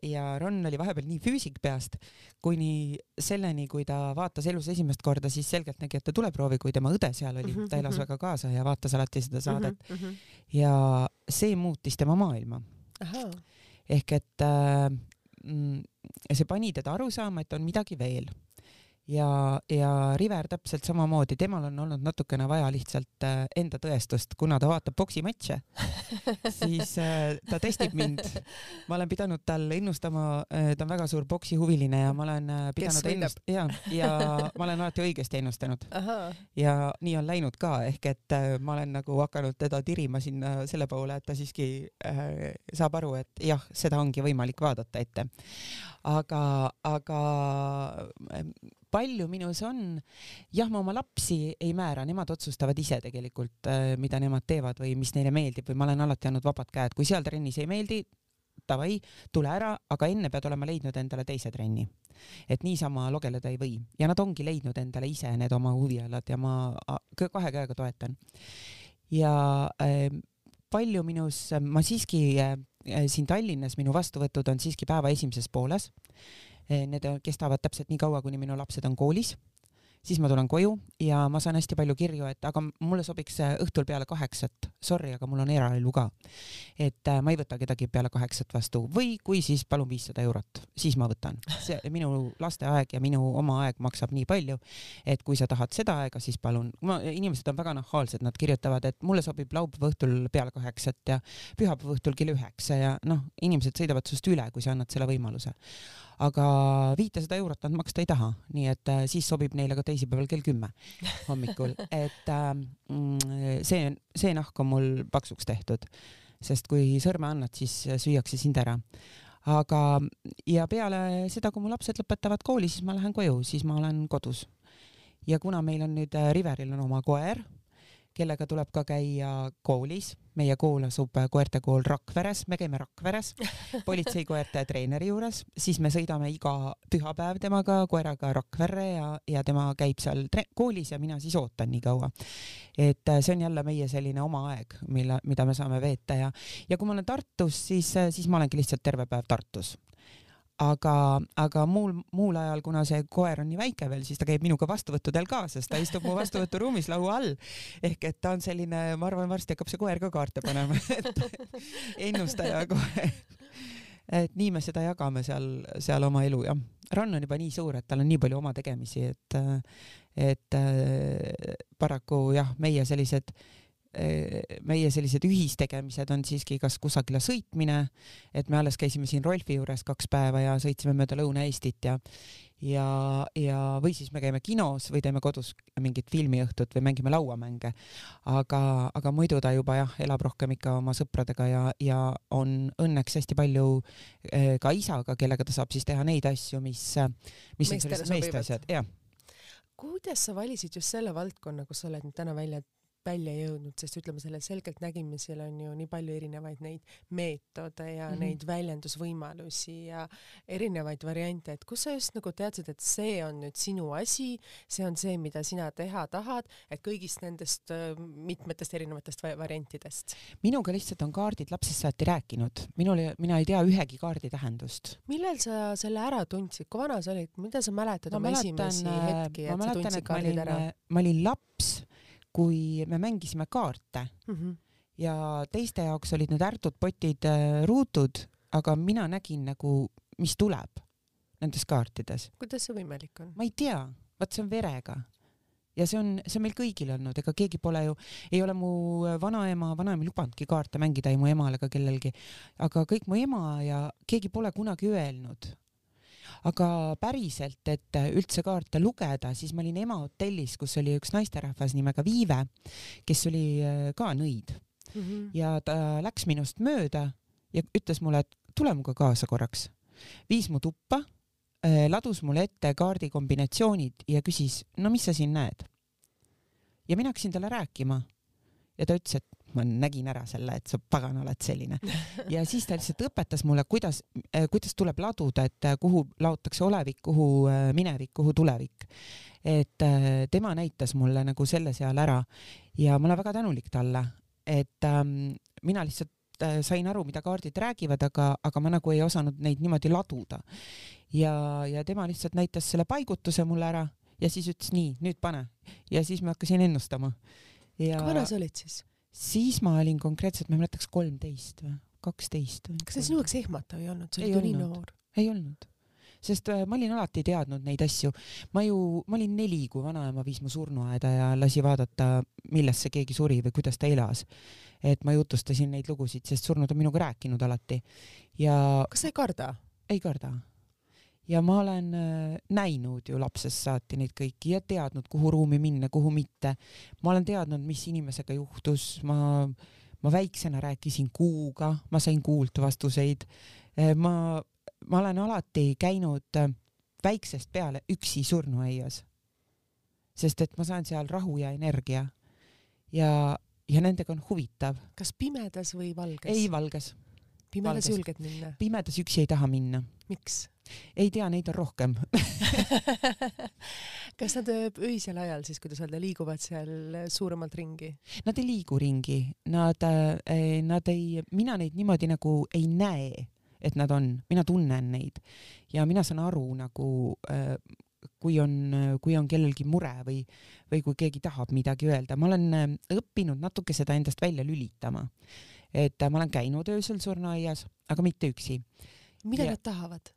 [SPEAKER 2] ja Ron oli vahepeal nii füüsik peast, kuni selleni, kui ta vaatas elus esimest korda, siis selgeltnägijate tuleproovi, kui tema õde seal oli mm, -hmm. ta elas mm -hmm. väga kaasa ja vaatas alati seda saadet mm. -hmm. ja see muutis tema maailma. ehk et äh, mm, see pani teda aru saama, et on midagi veel ja, ja River täpselt samamoodi, temal on olnud natukene vaja lihtsalt äh, enda tõestust, kuna ta vaatab poksimatše siis äh, ta testib mind. ma olen pidanud tal ennustama, äh, ta on väga suur poksihuviline ja ma olen pidanud ennust- ja, ja ma olen alati õigesti ennustanud. ja nii on läinud ka, ehk et ma olen nagu hakanud teda tirima sinna selle poole, et ta siiski äh, saab aru, et jah, seda ongi võimalik vaadata ette. aga, aga palju minus on, jah, ma oma lapsi ei määra, nemad otsustavad ise tegelikult, äh, mida nemad teevad või mis neile meeldib või ma olen alati andnud vabad käed, kui seal trennis ei meeldi, davai, tule ära, aga enne pead olema leidnud endale teise trenni. et niisama logeleda ei või ja nad ongi leidnud endale ise need oma huvialad ja ma kahe käega toetan. ja äh, palju minus, ma siiski äh, siin Tallinnas, minu vastuvõtud on siiski päeva esimeses pooles need kestavad täpselt nii kaua, kuni minu lapsed on koolis siis ma tulen koju ja ma saan hästi palju kirju, et aga mulle sobiks õhtul peale kaheksat, sorry, aga mul on eraelu ka. et äh, ma ei võta kedagi peale kaheksat vastu või kui, siis palun viissada eurot, siis ma võtan. see minu laste aeg ja minu oma aeg maksab nii palju, et kui sa tahad seda aega, siis palun. inimesed on väga nahaalsed, nad kirjutavad, et mulle sobib laupäeva õhtul peale kaheksat ja pühapäeva õhtul kell üheksa ja noh, inimesed sõidavad sinust üle, kui sa annad selle võimaluse aga viitesada eurot nad maksta ei taha, nii et äh, siis sobib neile ka teisipäeval kell kümme hommikul, et äh, mm, see, see nahk on mul paksuks tehtud, sest kui sõrme annad, siis süüakse sind ära. Aga, ja peale seda, kui mu lapsed lõpetavad kooli, siis ma lähen koju, siis ma olen kodus. ja kuna meil on nüüd äh, Riveril on oma koer kellega tuleb ka käia koolis. meie kool asub koertekool Rakveres, me käime Rakveres politseikoerte treeneri juures, siis me sõidame iga pühapäev temaga koeraga Rakverre ja, ja tema käib seal koolis ja mina siis ootan nii kaua. et äh, see on jälle meie selline oma aeg, mille, mida me saame veeta ja, ja kui ma olen Tartus, siis, äh, siis ma olengi lihtsalt terve päev Tartus aga, aga muul, muul ajal, kuna see koer on nii väike veel, siis ta käib minuga vastuvõttudel kaasas, ta istub mu vastuvõturuumis laua all. ehk et ta on selline, ma arvan, varsti hakkab see koer ka kaarte panema et ennustaja koer. et nii me seda jagame seal, seal oma elu jah. Rann on juba nii suur, et tal on nii palju oma tegemisi, et, et paraku jah, meie sellised meie sellised ühistegemised on siiski kas kusagile sõitmine, et me alles käisime siin Rolfi juures kaks päeva ja sõitsime mööda Lõuna-Eestit ja ja, ja või siis me käime kinos või teeme kodus mingit filmiõhtut või mängime lauamänge. aga, aga muidu ta juba jah, elab rohkem ikka oma sõpradega ja, ja on õnneks hästi palju ka isaga, kellega ta saab siis teha neid asju, mis, mis on sellised meeste asjad, jah.
[SPEAKER 1] Kuidas sa valisid just selle valdkonna, kus sa oled nüüd täna välja välja jõudnud, sest ütleme, sellel selgelt nägimisel on ju nii palju erinevaid neid meetode ja mm -hmm. neid väljendusvõimalusi ja erinevaid variante, et kus sa just nagu teadsid, et see on nüüd sinu asi, see on see, mida sina teha tahad, et kõigist nendest äh, mitmetest erinevatest variantidest?
[SPEAKER 2] minuga lihtsalt on kaardid lapsest saati rääkinud, minul, mina ei tea ühegi kaardi tähendust.
[SPEAKER 1] millal sa selle ära tundsid, kui vana sa olid, mida sa mäletad ma oma mäletan, esimesi äh, hetki, et sa tundsid kaardid ära?
[SPEAKER 2] ma olin laps kui me mängisime kaarte mm -hmm. ja teiste jaoks olid need ärtud, potid, äh, ruutud, aga mina nägin nagu, mis tuleb nendes kaartides.
[SPEAKER 1] kuidas see võimalik on?
[SPEAKER 2] ma ei tea, vot see on verega ja see on, see on meil kõigil olnud, ega keegi pole ju, ei ole mu vanaema, vanaema ei lubanudki kaarte mängida ei mu emal ega kellelgi, aga kõik mu ema ja keegi pole kunagi öelnud aga päriselt, et üldse kaarte lugeda, siis ma olin ema hotellis, kus oli üks naisterahvas nimega Viive, kes oli äh, ka nõid mm -hmm. ja ta läks minust mööda ja ütles mulle, et tule minuga kaasa korraks. viis mu tuppa, äh, ladus mulle ette kaardikombinatsioonid ja küsis, no mis sa siin näed? ja mina hakkasin talle rääkima ja ta ütles, et ma nägin ära selle, et sa pagan oled selline. ja siis ta lihtsalt õpetas mulle, kuidas, eh, kuidas tuleb laduda, et eh, kuhu laotakse olevik, kuhu eh, minevik, kuhu tulevik. et tema näitas mulle nagu selle seal ära ja ma olen väga tänulik talle, et ähm, mina lihtsalt sain aru, mida kaardid räägivad, aga, aga ma nagu ei osanud neid niimoodi laduda. ja, ja tema lihtsalt näitas selle paigutuse mulle ära ja siis ütles nii, nüüd pane ja siis ma hakkasin ennustama.
[SPEAKER 1] Ja... kui vana sa olid siis?
[SPEAKER 2] Siis ma olin konkreetselt, ma ei mäleta, kas kolmteist või kaksteist või.
[SPEAKER 1] kas see sinu jaoks ehmatav ei olnud, sa olid ju nii noor?
[SPEAKER 2] ei olnud, sest äh, ma olin alati teadnud neid asju. ma ju, ma olin neli, kui vanaema viis mu surnuaeda ja lasi vaadata, millest see keegi suri või kuidas ta elas. et ma jutustasin neid lugusid, sest surnud on minuga rääkinud alati ja.
[SPEAKER 1] kas sa ei karda?
[SPEAKER 2] ei karda ja ma olen äh, näinud ju lapsest saati neid kõiki ja teadnud, kuhu ruumi minna, kuhu mitte. ma olen teadnud, mis inimesega juhtus, ma, ma väiksena rääkisin kuuga, ma sain kuult vastuseid. Äh, ma, ma olen alati käinud äh, väiksest peale üksi surnuaias. sest et ma saan seal rahu ja energia. ja, ja nendega on huvitav.
[SPEAKER 1] kas pimedas või valges?
[SPEAKER 2] ei, valges.
[SPEAKER 1] Pimedas julged minna?
[SPEAKER 2] pimedas üksi ei taha minna.
[SPEAKER 1] miks?
[SPEAKER 2] ei tea, neid on rohkem
[SPEAKER 1] kas nad äh, öisel ajal siis, kuidas öelda, liiguvad seal äh, suuremalt ringi?
[SPEAKER 2] Nad ei liigu ringi, nad, äh, nad ei, mina neid niimoodi nagu ei näe, et nad on, mina tunnen neid ja mina saan aru nagu kui on, kui on kellelgi mure või, või kui keegi tahab midagi öelda, ma olen õppinud natuke seda endast välja lülitama. Et ma olen käinud öösel surnuaias, aga mitte üksi.
[SPEAKER 1] mida ja... nad tahavad?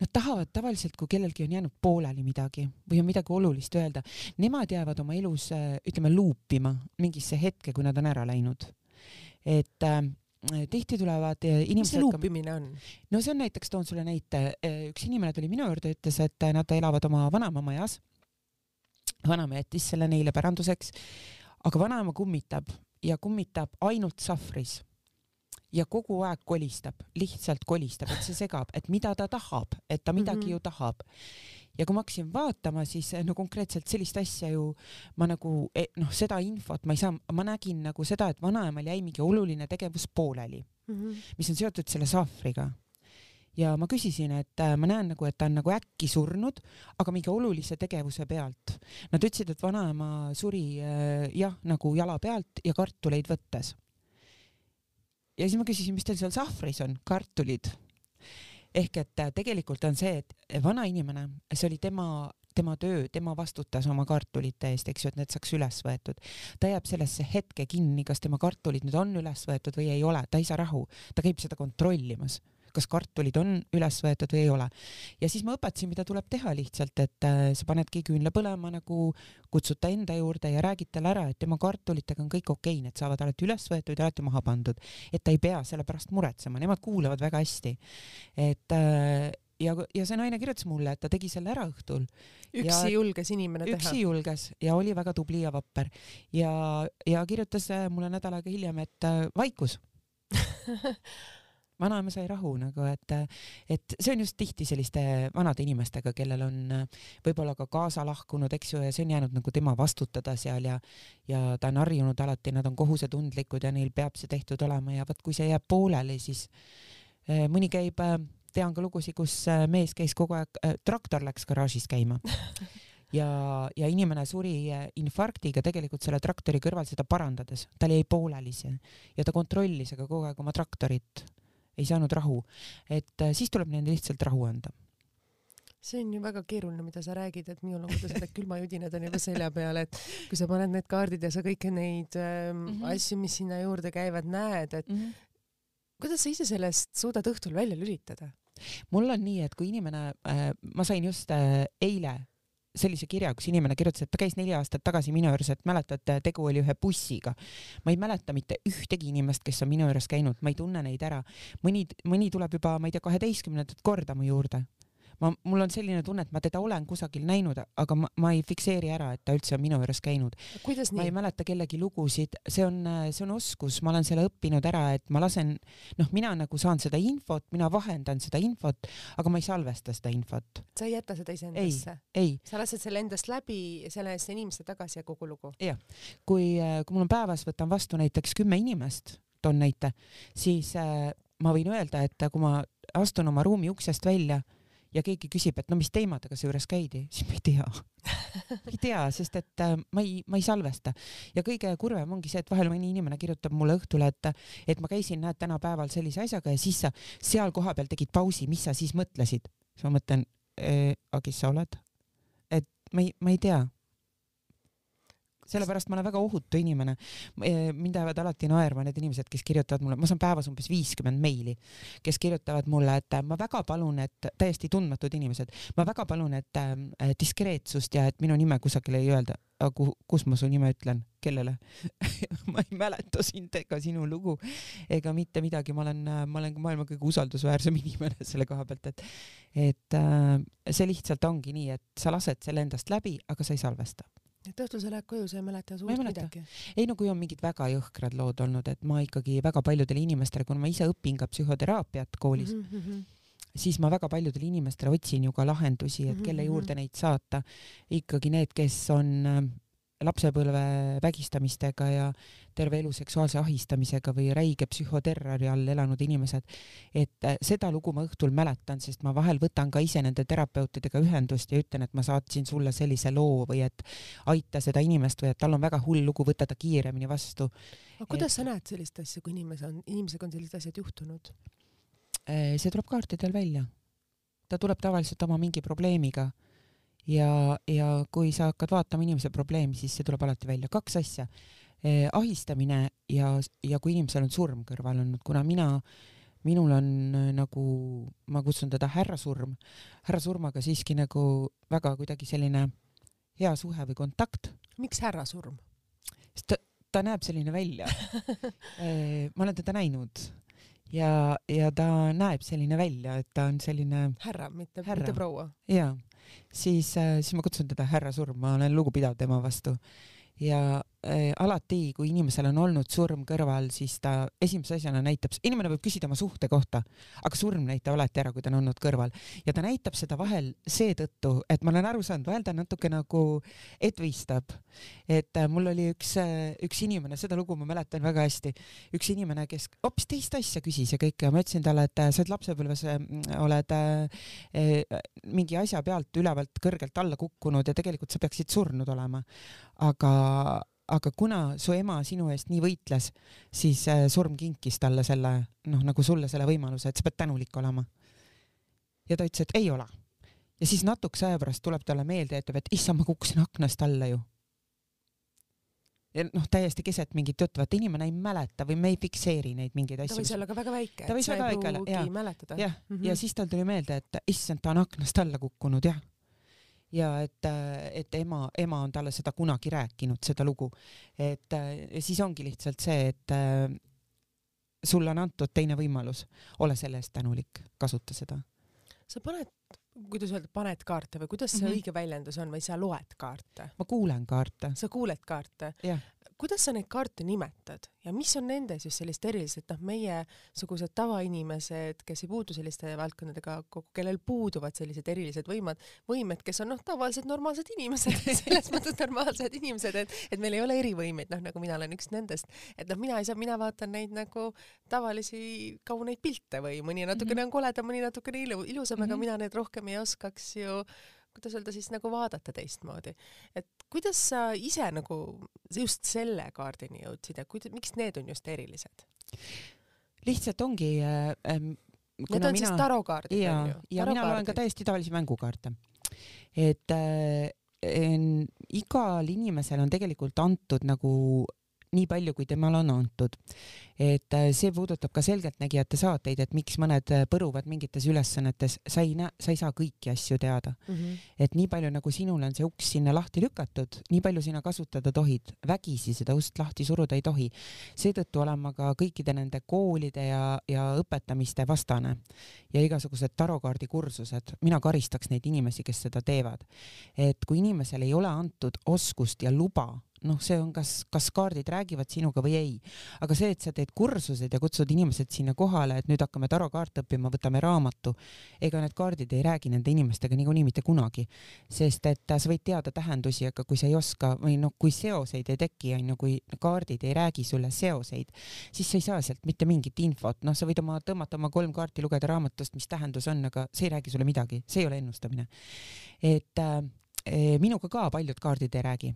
[SPEAKER 2] Nad tahavad tavaliselt, kui kellelgi on jäänud pooleli midagi või on midagi olulist öelda, nemad jäävad oma elus, äh, ütleme, luupima mingisse hetke, kui nad on ära läinud. et äh, tihti tulevad äh, inimesed. mis
[SPEAKER 1] see luupimine on?
[SPEAKER 2] no see on näiteks, toon sulle näite, äh, üks inimene tuli minu juurde, ütles, et nad elavad oma vanaema majas. vanaema jättis selle neile päranduseks, aga vanaema kummitab ja kummitab ainult sahvris ja kogu aeg kolistab, lihtsalt kolistab, et see segab, et mida ta tahab, et ta midagi mm -hmm. ju tahab. ja kui ma hakkasin vaatama, siis no konkreetselt sellist asja ju ma nagu e, noh, seda infot ma ei saa, ma nägin nagu seda, et vanaemal jäi mingi oluline tegevus pooleli mm, -hmm. mis on seotud selle sahvriga ja ma küsisin, et äh, ma näen nagu, et ta on nagu äkki surnud, aga mingi olulise tegevuse pealt. Nad ütlesid, et vanaema suri äh, jah, nagu jala pealt ja kartuleid võttes ja siis ma küsisin, mis teil seal sahvris on, kartulid. ehk et äh, tegelikult on see, et vana inimene, see oli tema, tema töö, tema vastutas oma kartulite eest, eks ju, et need saaks üles võetud. ta jääb sellesse hetke kinni, kas tema kartulid nüüd on üles võetud või ei ole, ta ei saa rahu, ta käib seda kontrollimas kas kartulid on üles võetud või ei ole. ja siis ma õpetasin, mida tuleb teha lihtsalt, et äh, sa panedki küünla põlema nagu, kutsud ta enda juurde ja räägid talle ära, et tema kartulitega on kõik okei okay,, need saavad alati üles võetud ja alati maha pandud. et ta ei pea selle pärast muretsema, nemad kuulavad väga hästi. et äh, ja, ja see naine kirjutas mulle, et ta tegi selle ära õhtul.
[SPEAKER 1] üksi julges inimene
[SPEAKER 2] teha? üksi julges ja oli väga tubli ja vapper ja, ja kirjutas äh, mulle nädal aega hiljem, et vaikus vanaema sai rahu nagu, et, et see on just tihti selliste vanade inimestega, kellel on võib-olla ka kaasa lahkunud, eks ju, ja see on jäänud nagu tema vastutada seal ja, ja ta on harjunud alati, nad on kohusetundlikud ja neil peab see tehtud olema ja vot kui see jääb pooleli, siis eh, mõni käib, eh, tean ka lugusid, kus mees käis kogu aeg, traktor läks garaažis käima. Ja, ja inimene suri infarktiga tegelikult selle traktori kõrval seda parandades, tal jäi pooleli see ja ta kontrollis aga kogu aeg oma traktorit ei saanud rahu. et äh, siis tuleb neile lihtsalt rahu anda
[SPEAKER 1] see on ju väga keeruline, mida sa räägid, et minul on kuidas need külmajudinad on juba selja peal, et kui sa paned need kaardid ja sa kõiki neid ähm, mm -hmm. asju, mis sinna juurde käivad, näed, et mm -hmm. kuidas sa ise sellest suudad õhtul välja lülitada?
[SPEAKER 2] mul on nii, et kui inimene äh,, ma sain just äh, eile sellise kirja, kus inimene kirjutas, et ta käis neli aastat tagasi minu juures, et mäletad, tegu oli ühe bussiga. ma ei mäleta mitte ühtegi inimest, kes on minu juures käinud, ma ei tunne neid ära. mõni, mõni tuleb juba, ma ei tea, kaheteistkümnendat korda mu juurde ma, mul on selline tunne, et ma teda olen kusagil näinud, aga ma, ma ei fikseeri ära, et ta üldse on minu juures käinud. ma ei mäleta kellegi lugusid, see on, see on oskus, ma olen selle õppinud ära, et ma lasen, noh, mina nagu saan seda infot, mina vahendan seda infot, aga ma ei salvesta seda infot.
[SPEAKER 1] sa ei jäta seda iseendasse? sa lased selle endast läbi, selle eest inimeste tagasi ja kogu lugu?
[SPEAKER 2] jah, kui, kui mul on päevas, võtan vastu näiteks kümme inimest, toon näite, siis äh, ma võin öelda, et kui ma astun oma ruumi uksest välja ja keegi küsib, et no mis teemadega sa juures käidi, siis ma ei tea ei tea, sest et äh, ma ei, ma ei salvesta ja kõige kurvem ongi see, et vahel mõni inimene kirjutab mulle õhtul, et, et ma käisin, näed, tänapäeval sellise asjaga ja siis sa seal kohapeal tegid pausi, mis sa siis mõtlesid? siis ma mõtlen eh,, aga kes sa oled? et ma ei, ma ei tea sellepärast ma olen väga ohutu inimene. Eh, mind ajavad alati naerma need inimesed, kes kirjutavad mulle, ma saan päevas umbes viiskümmend meili, kes kirjutavad mulle, et ma väga palun, et täiesti tundmatud inimesed, ma väga palun, et äh, diskreetsust ja et minu nime kusagil ei öelda. aga kuhu, kus ma su nime ütlen, kellele ma ei mäleta sind ega sinu lugu ega mitte midagi, ma olen, ma olen maailma kõige usaldusväärsem inimene selle koha pealt, et, et äh, see lihtsalt ongi nii, et sa lased selle endast läbi, aga sa ei salvesta
[SPEAKER 1] et õhtul sa lähed koju, sa ei mäleta suurt midagi?
[SPEAKER 2] ei no kui on mingid väga jõhkrad lood olnud, et ma ikkagi väga paljudele inimestele, kuna ma ise õpin ka psühhoteraapiat koolis mm, -hmm siis ma väga paljudele inimestele otsin ju ka lahendusi, et kelle mhm, juurde mhm. neid saata. ikkagi need, kes on lapsepõlve vägistamistega ja terve elu seksuaalse ahistamisega või räige psühhoterrori all elanud inimesed. et äh, seda lugu ma õhtul mäletan, sest ma vahel võtan ka ise nende terapeutidega ühendust ja ütlen, et ma saatsin sulle sellise loo või et aita seda inimest või et tal on väga hull lugu, võta ta kiiremini vastu.
[SPEAKER 1] aga kuidas et... sa näed sellist asja, kui inimese on, inimesega on sellised asjad juhtunud?
[SPEAKER 2] Äh, see tuleb kaartidel välja. ta tuleb tavaliselt oma mingi probleemiga ja, ja kui sa hakkad vaatama inimese probleemi, siis see tuleb alati välja. kaks asja eh,, ahistamine ja, ja kui inimesel on surm kõrval olnud, kuna mina, minul on eh, nagu, ma kutsun teda härrasurm, härrasurmaga siiski nagu väga kuidagi selline hea suhe või kontakt.
[SPEAKER 1] miks härrasurm?
[SPEAKER 2] sest ta, ta näeb selline välja eh,. ma olen teda näinud ja, ja ta näeb selline välja, et ta on selline
[SPEAKER 1] härra, mitte, mitte proua.
[SPEAKER 2] jaa siis, äh, siis ma kutsun teda härra Surm, ma olen lugupidav tema vastu. Ja alati, kui inimesel on olnud surm kõrval, siis ta esimese asjana näitab, inimene võib küsida oma suhte kohta, aga surm näitab alati ära, kui ta on olnud kõrval ja ta näitab seda vahel seetõttu, et ma olen aru saanud, vahel ta natuke nagu etvistab. et äh, mul oli üks äh,, üks inimene, seda lugu ma mäletan väga hästi, üks inimene, kes hoopis teist asja küsis ja kõike ja ma ütlesin talle, et äh, sa oled lapsepõlves äh,, oled äh, äh, mingi asja pealt ülevalt kõrgelt alla kukkunud ja tegelikult sa peaksid surnud olema aga, aga kuna su ema sinu eest nii võitles, siis äh, surm kinkis talle selle, noh, nagu sulle selle võimaluse, et sa pead tänulik olema. ja ta ütles, et ei ole. ja siis natukese aja pärast tuleb talle meelde ja ütleb, et issand, ma kukkusin aknast alla ju. ja noh, täiesti keset mingit juttu, vaata inimene ei mäleta või me ei fikseeri neid mingeid asju.
[SPEAKER 1] ta võis olla ka väga väike.
[SPEAKER 2] ta võis väga väike olla, jah. jah, mhm. ja siis tal tuli meelde, et issand, ta on aknast alla kukkunud, jah ja et, et ema, ema on talle seda kunagi rääkinud, seda lugu. et siis ongi lihtsalt see, et sulle on antud teine võimalus, ole selle eest tänulik, kasuta seda.
[SPEAKER 1] sa paned, kuidas öelda, paned kaarte või kuidas see mm -hmm. õige väljendus on või sa loed kaarte?
[SPEAKER 2] ma kuulen kaarte.
[SPEAKER 1] sa kuuled kaarte? Kuidas sa neid kaarte nimetad ja mis on nendes just sellist erilist, et noh, meiesugused tavainimesed, kes ei puutu selliste valdkondadega kokku, kellel puuduvad sellised erilised võimad, võimed, kes on noh, tavalised normaalsed inimesed selles mõttes normaalsed inimesed, et, et meil ei ole erivõimeid, noh nagu mina olen üks nendest, et noh, mina ei saa, mina vaatan neid nagu tavalisi kauneid pilte või mõni natukene mm -hmm. on koledam, mõni natukene ilu, ilusam mm, -hmm. aga mhm. mina neid rohkem ei oskaks ju kuidas öelda siis nagu vaadata teistmoodi. et kuidas sa ise nagu just selle kaardini jõudsid ja kuida-, miks need on just erilised?
[SPEAKER 2] lihtsalt ongi äh,
[SPEAKER 1] ähm, Need on mina, siis tarokaardid
[SPEAKER 2] ja, on ju? ja mina loen ka täiesti tavalisi mängukaarte. et äh, en, igal inimesel on tegelikult antud nagu nii palju, kui temale on antud. et äh, see puudutab ka selgeltnägijate saateid, et miks mõned äh, põruvad mingites ülesannetes, sa ei näe, sa ei saa kõiki asju teada mm. -hmm. et nii palju nagu sinul on see uks sinna lahti lükatud, nii palju sina kasutada tohid, vägisi seda ust lahti suruda ei tohi. seetõttu olen ma ka kõikide nende koolide ja, ja õpetamiste vastane ja igasugused tarokaardi kursused, mina karistaks neid inimesi, kes seda teevad. et kui inimesele ei ole antud oskust ja luba noh, see on kas, kas kaardid räägivad sinuga või ei. aga see, et sa teed kursused ja kutsud inimesed sinna kohale, et nüüd hakkame tarokaarte õppima, võtame raamatu, ega need kaardid ei räägi nende inimestega niikuinii mitte kunagi, sest et sa võid teada tähendusi, aga kui sa ei oska või noh, kui seoseid ei teki, onju, kui kaardid ei räägi sulle seoseid, siis sa ei saa sealt mitte mingit infot, noh, sa võid oma tõmmata oma kolm kaarti, lugeda raamatust, mis tähendus on, aga see ei räägi sulle midagi, see ei ole ennustamine. et äh, minuga ka paljud kaardid ei räägi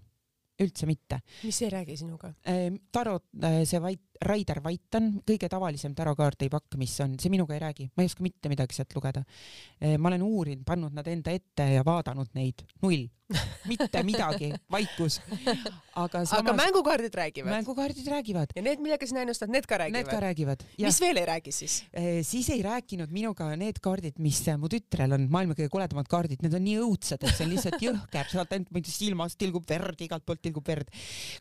[SPEAKER 2] üldse mitte.
[SPEAKER 1] mis ei räägi sinuga?
[SPEAKER 2] Ehm, tarot, äh, see Vait, Raider Vait on kõige tavalisem tarokaart ei pakk, mis on, see minuga ei räägi, ma ei oska mitte midagi sealt lugeda. Ehm, ma olen uurinud, pannud nad enda ette ja vaadanud neid, null mitte midagi, vaikus.
[SPEAKER 1] aga samas. aga mängukaardid räägivad?
[SPEAKER 2] mängukaardid räägivad.
[SPEAKER 1] ja need, millega sina ennustad, need ka räägivad?
[SPEAKER 2] Need ka räägivad.
[SPEAKER 1] mis veel ei räägi siis
[SPEAKER 2] e,? siis ei rääkinud minuga need kaardid, mis mu tütrel on, maailma kõige koledamad kaardid, need on nii õudsed, et see on lihtsalt jõhker, sealt ainult silmast tilgub verd, igalt poolt tilgub verd.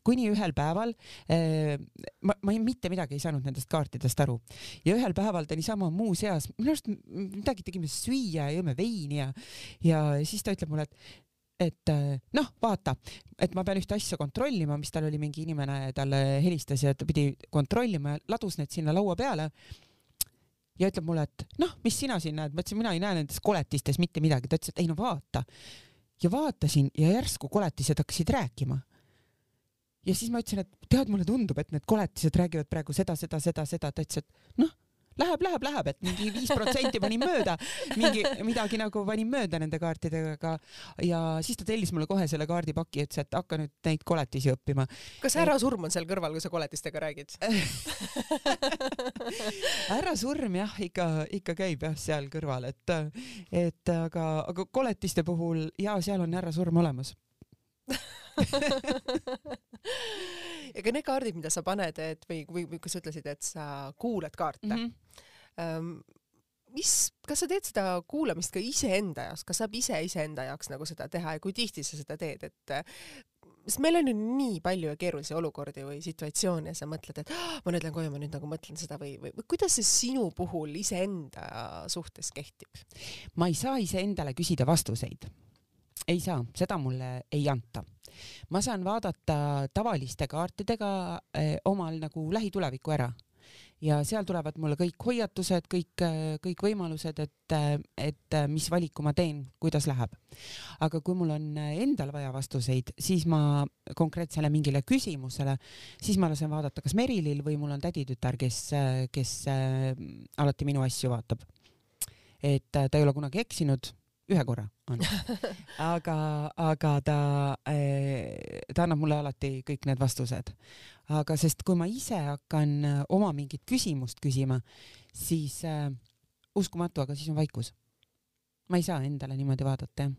[SPEAKER 2] kuni ühel päeval ma, ma ei, mitte midagi ei saanud nendest kaartidest aru ja ühel päeval ta niisama muuseas, minu arust midagi tegime süüa ja jõime veini ja, ja siis ta ütleb mulle, et et äh, noh, vaata, et ma pean ühte asja kontrollima, mis tal oli mingi inimene talle helistas ja ta pidi kontrollima ja ladus need sinna laua peale. ja ütleb mulle, et noh, mis sina siin näed, ma ütlesin, mina ei näe nendes koletistes mitte midagi, ta ütles, et ei no vaata. ja vaatasin ja järsku koletised hakkasid rääkima. Ja siis ma ütlesin, et tead, mulle tundub, et need koletised räägivad praegu seda, seda, seda, seda, ta ütles, et noh läheb, läheb, läheb, et mingi viis protsenti panin mööda, mingi midagi nagu panin mööda nende kaartidega, aga ja siis ta tellis mulle kohe selle kaardipaki, ütles, et hakka nüüd neid koletisi õppima.
[SPEAKER 1] kas härra Surm on seal kõrval, kui sa koletistega räägid?
[SPEAKER 2] Härra Surm jah, ikka, ikka käib jah seal kõrval, et, et aga, aga koletiste puhul ja seal on härra Surm olemas
[SPEAKER 1] ega need kaardid, mida sa paned, et või, või, või kui sa ütlesid, et sa kuulad kaarte mm, -hmm. um, mis, kas sa teed seda kuulamist ka iseenda jaoks, kas saab ise iseenda jaoks nagu seda teha ja kui tihti sa seda teed, et sest meil on ju nii palju ja keerulisi olukordi või situatsioone ja sa mõtled, et oh, ma nüüd lähen koju, ma nüüd nagu mõtlen seda või, või, või kuidas see sinu puhul iseenda suhtes kehtib?
[SPEAKER 2] ma ei saa iseendale küsida vastuseid ei saa, seda mulle ei anta. ma saan vaadata tavaliste kaartidega eh, omal nagu lähitulevikku ära ja seal tulevad mulle kõik hoiatused, kõik, kõik võimalused, et, et mis valiku ma teen, kuidas läheb. aga kui mul on endal vaja vastuseid, siis ma konkreetsele mingile küsimusele, siis ma lasen vaadata kas Merilil või mul on täditütar, kes, kes alati minu asju vaatab. et ta ei ole kunagi eksinud ühe korra on. aga, aga ta, eh, ta annab mulle alati kõik need vastused. aga sest kui ma ise hakkan eh, oma mingit küsimust küsima, siis äh, uskumatu, aga siis on vaikus. ma ei saa endale niimoodi vaadata, jah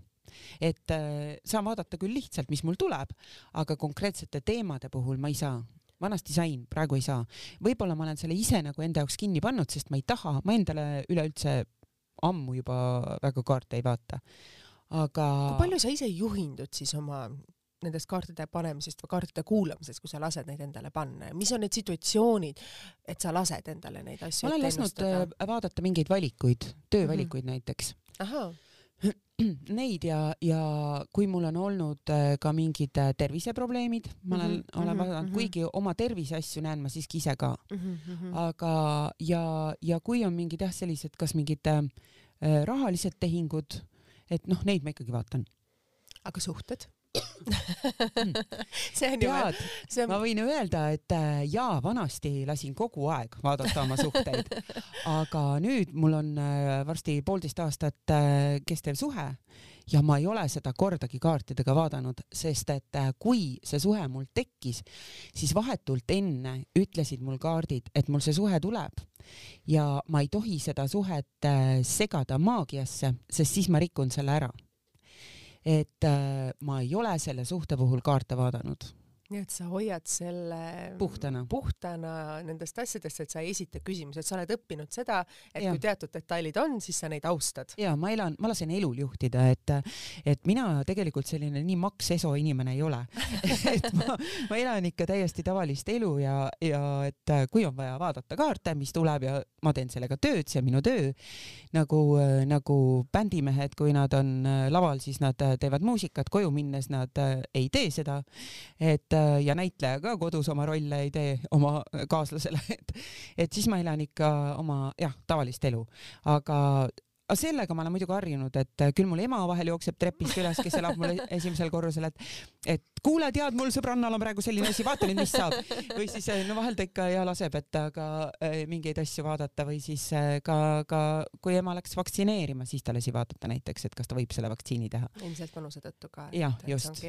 [SPEAKER 2] et äh, saan vaadata küll lihtsalt, mis mul tuleb, aga konkreetsete teemade puhul ma ei saa vanasti sain, praegu ei saa. võib-olla ma olen selle ise nagu enda jaoks kinni pannud, sest ma ei taha, ma endale üleüldse ammu juba väga kaarte ei vaata. aga.
[SPEAKER 1] kui palju sa ise juhindud siis oma nendest kaartide panemisest või kaartide kuulamisest, kui sa lased neid endale panna ja mis on need situatsioonid, et sa lased endale neid asju
[SPEAKER 2] ma olen lasknud? Äh, vaadata mingeid valikuid, töövalikuid mm -hmm. näiteks. neid ja, ja kui mul on olnud äh, ka mingid äh, terviseprobleemid, ma olen mm, -hmm, olen vaadanud mm, -hmm. kuigi oma terviseasju näen ma siiski ise ka mm. -hmm. aga, ja, ja kui on mingid jah, sellised, kas mingid äh, rahalised tehingud, et noh, neid ma ikkagi vaatan.
[SPEAKER 1] aga suhted?
[SPEAKER 2] see on ju on... ma võin öelda, et äh, jaa, vanasti lasin kogu aeg vaadata oma suhteid, aga nüüd mul on äh, varsti poolteist aastat äh, kestev suhe ja ma ei ole seda kordagi kaartidega vaadanud, sest et kui see suhe mul tekkis, siis vahetult enne ütlesid mul kaardid, et mul see suhe tuleb. Ja ma ei tohi seda suhet segada maagiasse, sest siis ma rikun selle ära et äh, ma ei ole selle suhte puhul kaarte vaadanud
[SPEAKER 1] nii et sa hoiad selle
[SPEAKER 2] puhtana,
[SPEAKER 1] puhtana nendest asjadest, et sa ei esita küsimusi, et sa oled õppinud seda, et ja. kui teatud detailid on, siis sa neid austad.
[SPEAKER 2] ja ma elan, ma lasen elul juhtida, et, et mina tegelikult selline nii maks eso inimene ei ole et ma, ma elan ikka täiesti tavalist elu ja, ja et kui on vaja vaadata kaarte, mis tuleb ja ma teen sellega tööd, see on minu töö. nagu, nagu bändimehed, kui nad on laval, siis nad teevad muusikat, koju minnes nad ei tee seda. et et ja näitleja ka kodus oma rolle ei tee oma kaaslasele, et, et siis ma elan ikka oma jah, tavalist elu, aga aga sellega ma olen muidugi harjunud, et küll mul ema vahel jookseb trepist üles, kes elab mul esimesel korrusel, et, et kuule, tead, mul sõbrannal on praegu selline asi, vaata nüüd, mis saab. või siis no vahel ta ikka ja laseb, et aga äh, mingeid asju vaadata või siis äh, ka, ka kui ema läks vaktsineerima, siis ta lasi vaadata näiteks, et kas ta võib selle vaktsiini teha.
[SPEAKER 1] ilmselt vanuse tõttu ka.
[SPEAKER 2] jah, just.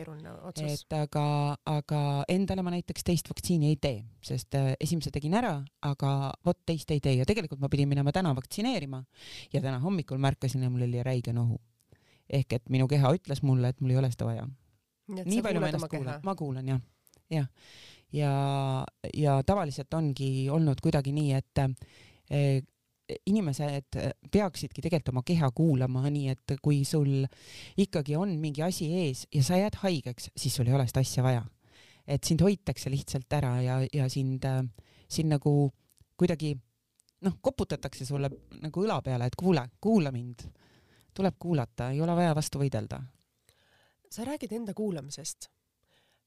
[SPEAKER 2] et aga, aga endale ma näiteks teist vaktsiini ei tee, sest äh, esimese tegin ära, aga vot teist ei tee ja tegelikult ma pidin minema täna vaktsineerima ja täna hommikul märkasin ja mul oli räige nohu. ehk et minu keha ütles mulle, et mul ei ole seda vaja nii palju ma ennast kuulan, ma kuulan jah, jah. ja, ja tavaliselt ongi olnud kuidagi nii, et eh, inimesed peaksidki tegelikult oma keha kuulama, nii et kui sul ikkagi on mingi asi ees ja sa jääd haigeks, siis sul ei ole seda asja vaja. et sind hoitakse lihtsalt ära ja, ja sind, sind nagu kuidagi noh, koputatakse sulle nagu õla peale, et kuule, kuula mind. tuleb kuulata, ei ole vaja vastu võidelda
[SPEAKER 1] sa räägid enda kuulamisest.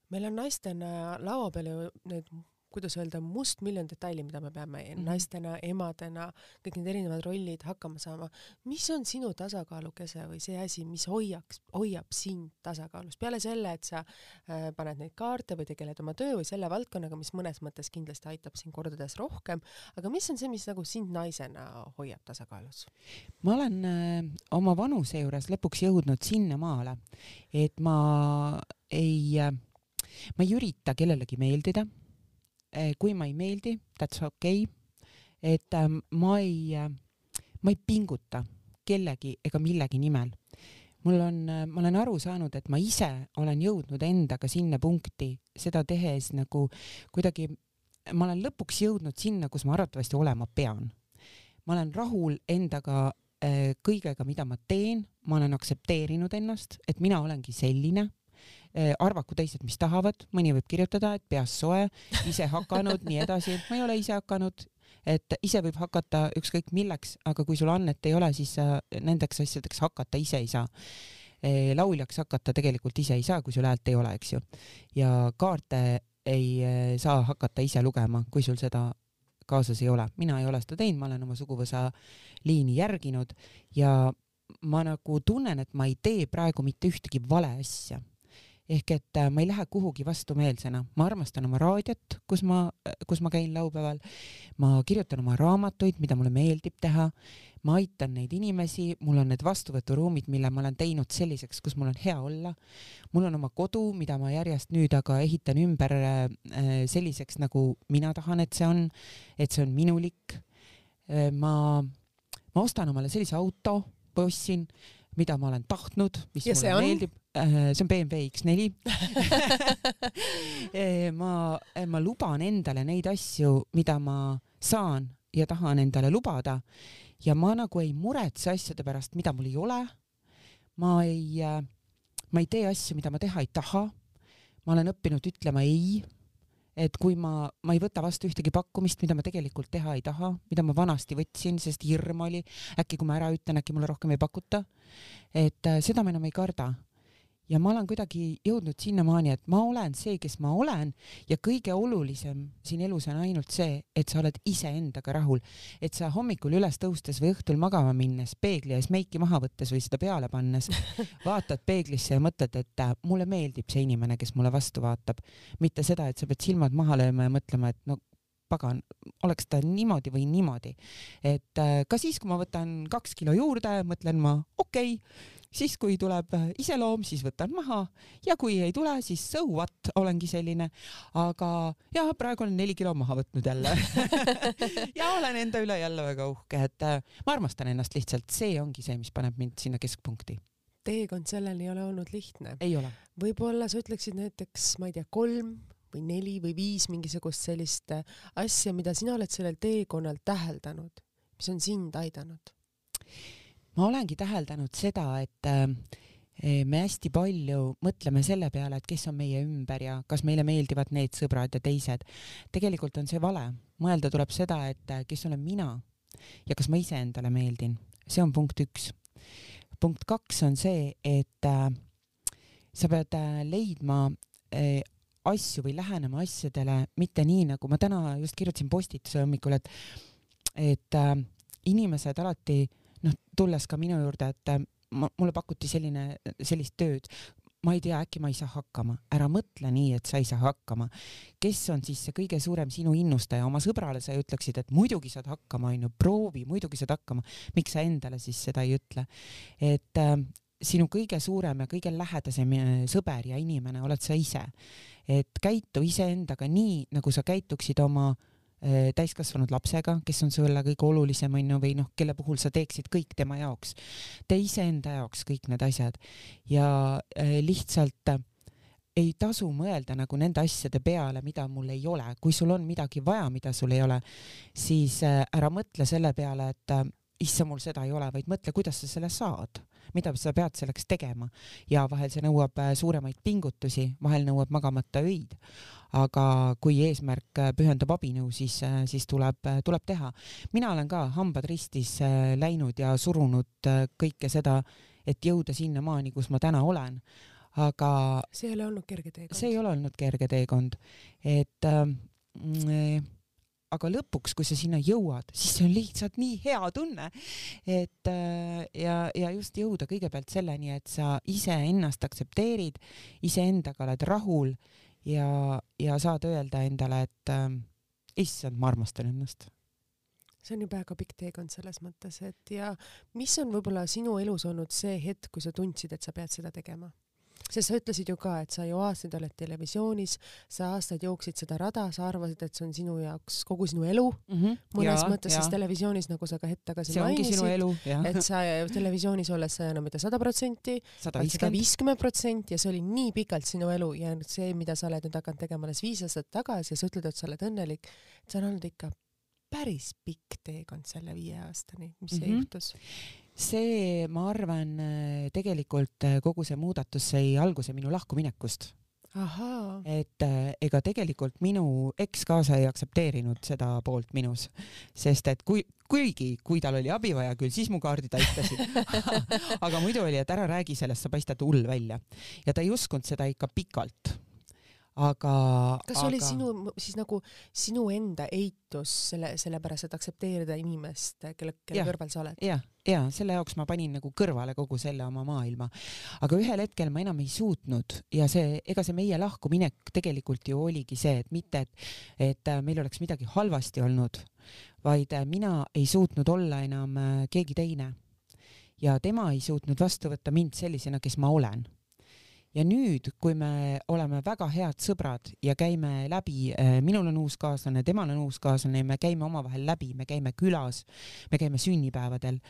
[SPEAKER 1] meil on naistena laua peal ju need kuidas öelda, mustmiljon detaili, mida me peame mm -hmm. naistena, emadena, kõik need erinevad rollid hakkama saama. mis on sinu tasakaalukese või see asi, mis hoiaks, hoiab sind tasakaalus, peale selle, et sa äh, paned neid kaarte või tegeled oma töö või selle valdkonnaga, mis mõnes mõttes kindlasti aitab sind kordades rohkem, aga mis on see, mis nagu sind naisena hoiab tasakaalus?
[SPEAKER 2] ma olen äh, oma vanuse juures lõpuks jõudnud sinnamaale, et ma ei äh, ma ei ürita kellelegi meeldida kui ma ei meeldi, that's okei okay.. et ähm, ma ei, äh, ma ei pinguta kellegi ega millegi nimel. mul on, äh, ma olen aru saanud, et ma ise olen jõudnud endaga sinna punkti, seda tehes nagu kuidagi, ma olen lõpuks jõudnud sinna, kus ma arvatavasti olema pean. ma olen rahul endaga äh, kõigega, mida ma teen, ma olen aktsepteerinud ennast, et mina olengi selline Eh, arvaku teised, mis tahavad, mõni võib kirjutada, et peas soe, ise hakanud, nii edasi, ma ei ole ise hakanud, et ise võib hakata ükskõik milleks, aga kui sul annet ei ole, siis sa nendeks asjadeks hakata ise ei saa. Eh, lauljaks hakata tegelikult ise ei saa, kui sul häält ei ole, eks ju. ja kaarte ei eh, saa hakata ise lugema, kui sul seda kaasas ei ole. mina ei ole seda teinud, ma olen oma suguvõsa liini järginud ja ma nagu tunnen, et ma ei tee praegu mitte ühtegi vale asja ehk et äh, ma ei lähe kuhugi vastumeelsena, ma armastan oma raadiot, kus ma, kus ma käin laupäeval, ma kirjutan oma raamatuid, mida mulle meeldib teha, ma aitan neid inimesi, mul on need vastuvõturuumid, mille ma olen teinud selliseks, kus mul on hea olla. mul on oma kodu, mida ma järjest nüüd aga ehitan ümber äh, selliseks, nagu mina tahan, et see on, et see on minulik. Äh, ma, ma ostan omale sellise auto, ostsin, mida ma olen tahtnud, mis ja mulle meeldib Äh, see on BMW X4 äh, ma, äh, ma luban endale neid asju, mida ma saan ja tahan endale lubada ja ma nagu ei muretse asjade pärast, mida mul ei ole. ma ei, ma ei tee asju, mida ma teha ei taha. ma olen õppinud ütlema ei. Et kui ma, ma ei võta vastu ühtegi pakkumist, mida ma tegelikult teha ei taha, mida ma vanasti võtsin, sest hirm oli, äkki kui ma ära ütlen, äkki mulle rohkem ei pakuta. et äh, seda ma enam ei karda ja ma olen kuidagi jõudnud sinnamaani, et ma olen see, kes ma olen. Ja kõige olulisem siin elus on ainult see, et sa oled iseendaga rahul, et sa hommikul üles tõustes või õhtul magama minnes, peegli ees meiki maha võttes või seda peale pannes, vaatad peeglisse ja mõtled, et äh, mulle meeldib see inimene, kes mulle vastu vaatab, mitte seda, et sa pead silmad maha lööma ja mõtlema, et no pagan, oleks ta niimoodi või niimoodi. et äh, ka siis, kui ma võtan kaks kilo juurde, mõtlen ma okei okay,, siis kui tuleb äh, iseloom, siis võtan maha ja kui ei tule, siis so what, olengi selline. aga ja praegu olen neli kilo maha võtnud jälle ja olen enda üle jälle väga uhke, et äh, ma armastan ennast lihtsalt, see ongi see, mis paneb mind sinna keskpunkti.
[SPEAKER 1] teekond selleni ei ole olnud lihtne.
[SPEAKER 2] ei ole.
[SPEAKER 1] võib-olla sa ütleksid näiteks, ma ei tea, kolm või neli või viis mingisugust sellist äh, asja, mida sina oled sellel teekonnal täheldanud, mis on sind aidanud
[SPEAKER 2] ma olengi täheldanud seda, et äh, me hästi palju mõtleme selle peale, et kes on meie ümber ja kas meile meeldivad need sõbrad ja teised. tegelikult on see vale, mõelda tuleb seda, et äh, kes olen mina ja kas ma iseendale meeldin, see on punkt üks. punkt kaks on see, et äh, sa pead leidma asju või lähenema asjadele mitte nii, nagu ma täna just kirjutasin postituse hommikul, et, et inimesed alati noh, tulles ka minu juurde, et äh, mulle pakuti selline, sellist tööd, ma ei tea, äkki ma ei saa hakkama, ära mõtle nii, et sa ei saa hakkama. kes on siis see kõige suurem sinu innustaja, oma sõbrale sa ütleksid, et muidugi saad hakkama, onju, proovi, muidugi saad hakkama. miks sa endale siis seda ei ütle? et äh, sinu kõige suurem ja kõige lähedasem äh, sõber ja inimene oled sa ise. et käitu iseendaga nii, nagu sa käituksid oma Äh, täiskasvanud lapsega, kes on sulle kõige olulisem, onju, või noh, kelle puhul sa teeksid kõik tema jaoks. tee iseenda jaoks kõik need asjad ja äh, lihtsalt äh, ei tasu mõelda nagu nende asjade peale, mida mul ei ole. kui sul on midagi vaja, mida sul ei ole, siis ära mõtle selle peale, et issa, mul seda ei ole, vaid mõtle, kuidas sa selle saad, mida sa pead selleks tegema ja vahel see nõuab suuremaid pingutusi, vahel nõuab magamata öid aga kui eesmärk äh, pühendab abinõu, siis, äh, siis tuleb, äh, tuleb teha. mina olen ka hambad ristis läinud ja surunud kõike seda, et jõuda sinnamaani, kus ma täna olen. aga
[SPEAKER 1] see ei ole olnud kerge teekond.
[SPEAKER 2] see ei ole olnud kerge teekond, et äh, aga lõpuks, kui sa sinna jõuad, siis see on lihtsalt nii hea tunne, et ja, ja just jõuda kõigepealt selleni, et sa iseennast aktsepteerid, iseendaga oled rahul ja, ja saad öelda endale, et äh, issand, ma armastan ennast.
[SPEAKER 1] see on ju väga pikk teekond selles mõttes, et ja mis on võib-olla sinu elus olnud see hetk, kui sa tundsid, et sa pead seda tegema? Sest sa ütlesid ju ka, et sa ju aastaid oled televisioonis, sa aastaid jooksid seda rada, sa arvasid, et see on sinu jaoks kogu sinu elu mm. -hmm. mõnes ja, mõttes, sest televisioonis, nagu sa ka hetk tagasi mainisid, et sa televisioonis olles sa enam mitte sada protsenti, vaid sada viiskümmend protsenti ja see oli nii pikalt sinu elu ja see, mida sa oled nüüd hakanud tegema alles viis aastat tagasi ja sa ütled, et sa oled õnnelik, see on olnud ikka päris pikk teekond selle viie aastani, mis mm -hmm. juhtus
[SPEAKER 2] see, ma arvan, tegelikult kogu see muudatus sai alguse minu lahkuminekust. et äh, ega tegelikult minu eks kaasa ei aktsepteerinud seda poolt minus, sest et kui, kuigi, kui tal oli abi vaja küll, siis mu kaardid aitasid aga muidu oli, et ära räägi sellest, sa paistad hull välja. Ja ta ei uskunud seda ikka pikalt aga.
[SPEAKER 1] kas
[SPEAKER 2] aga...
[SPEAKER 1] oli sinu siis nagu sinu enda eitus selle, sellepärast, et aktsepteerida inimest, kelle, kelle ja, kõrval sa oled?
[SPEAKER 2] ja, ja selle jaoks ma panin nagu kõrvale kogu selle oma maailma. aga ühel hetkel ma enam ei suutnud ja see, ega see meie lahkuminek tegelikult ju oligi see, et mitte, et, et meil oleks midagi halvasti olnud, vaid mina ei suutnud olla enam keegi teine ja tema ei suutnud vastu võtta mind sellisena, kes ma olen ja nüüd, kui me oleme väga head sõbrad ja käime läbi, äh, minul on uus kaaslane, temal on uus kaaslane, me käime omavahel läbi, me käime külas, me käime sünnipäevadel,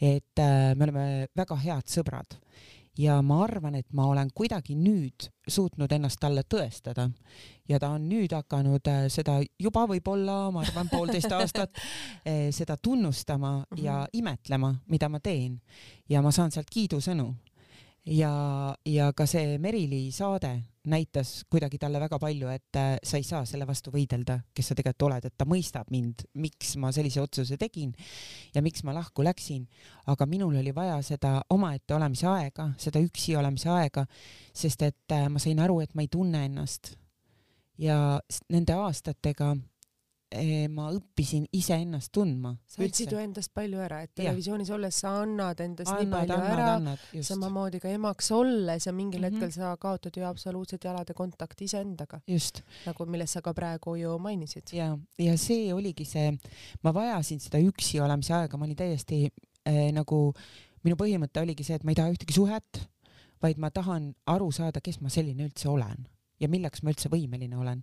[SPEAKER 2] et äh, me oleme väga head sõbrad. Ja ma arvan, et ma olen kuidagi nüüd suutnud ennast talle tõestada. Ja ta on nüüd hakanud äh, seda juba võib-olla, ma arvan, poolteist aastat seda tunnustama ja mhm. imetlema, mida ma teen. Ja ma saan sealt kiidusõnu ja, ja ka see Merili saade näitas kuidagi talle väga palju, et äh, sa ei saa selle vastu võidelda, kes sa tegelikult oled, et ta mõistab mind, miks ma sellise otsuse tegin ja miks ma lahku läksin. aga minul oli vaja seda omaette olemise aega, seda üksi olemise aega, sest et äh, ma sain aru, et ma ei tunne ennast. ja nende aastatega ma õppisin iseennast tundma.
[SPEAKER 1] sa andsid ju endast palju ära, et televisioonis olles sa annad endast annad, nii palju annad, ära, samamoodi ka emaks olles ja mingil mm -hmm. hetkel sa kaotad ju absoluutselt jalade kontakti iseendaga. nagu millest sa ka praegu ju mainisid.
[SPEAKER 2] ja, ja see oligi see, ma vajasin seda üksi olemise aega, ma olin täiesti äh, nagu, minu põhimõte oligi see, et ma ei taha ühtegi suhet, vaid ma tahan aru saada, kes ma selline üldse olen ja milleks ma üldse võimeline olen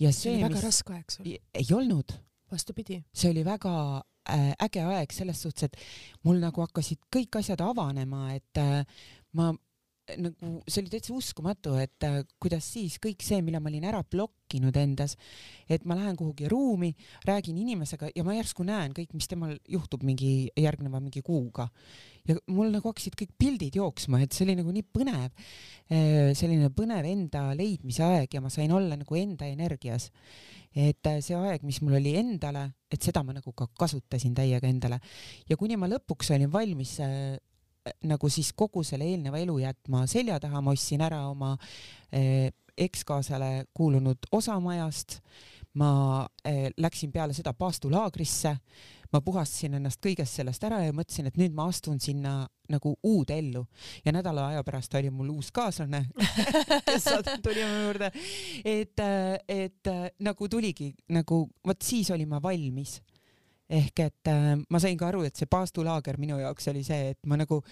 [SPEAKER 1] ja see, see oli väga mis... raske aeg sul?
[SPEAKER 2] ei olnud.
[SPEAKER 1] vastupidi.
[SPEAKER 2] see oli väga äh, äge aeg selles suhtes, et mul nagu hakkasid kõik asjad avanema, et äh, ma nagu see oli täitsa uskumatu, et äh, kuidas siis kõik see, mille ma olin ära blokkinud endas, et ma lähen kuhugi ruumi, räägin inimesega ja ma järsku näen kõik, mis temal juhtub mingi järgneva mingi kuuga. ja mul nagu hakkasid kõik pildid jooksma, et see oli nagu nii põnev, äh, selline põnev enda leidmise aeg ja ma sain olla nagu enda energias. et äh, see aeg, mis mul oli endale, et seda ma nagu ka kasutasin täiega endale ja kuni ma lõpuks olin valmis nagu siis kogu selle eelneva elu jätma selja taha, ma ostsin ära oma eh, ekskaasale kuulunud osa majast, ma eh, läksin peale seda paastulaagrisse, ma puhastasin ennast kõigest sellest ära ja mõtlesin, et nüüd ma astun sinna nagu uude ellu. Ja nädala aja pärast oli mul uus kaaslane kes tuli mu juurde, et, et nagu tuligi nagu vot siis olin ma valmis ehk et äh, ma sain ka aru, et see paastulaager minu jaoks oli see, et ma nagu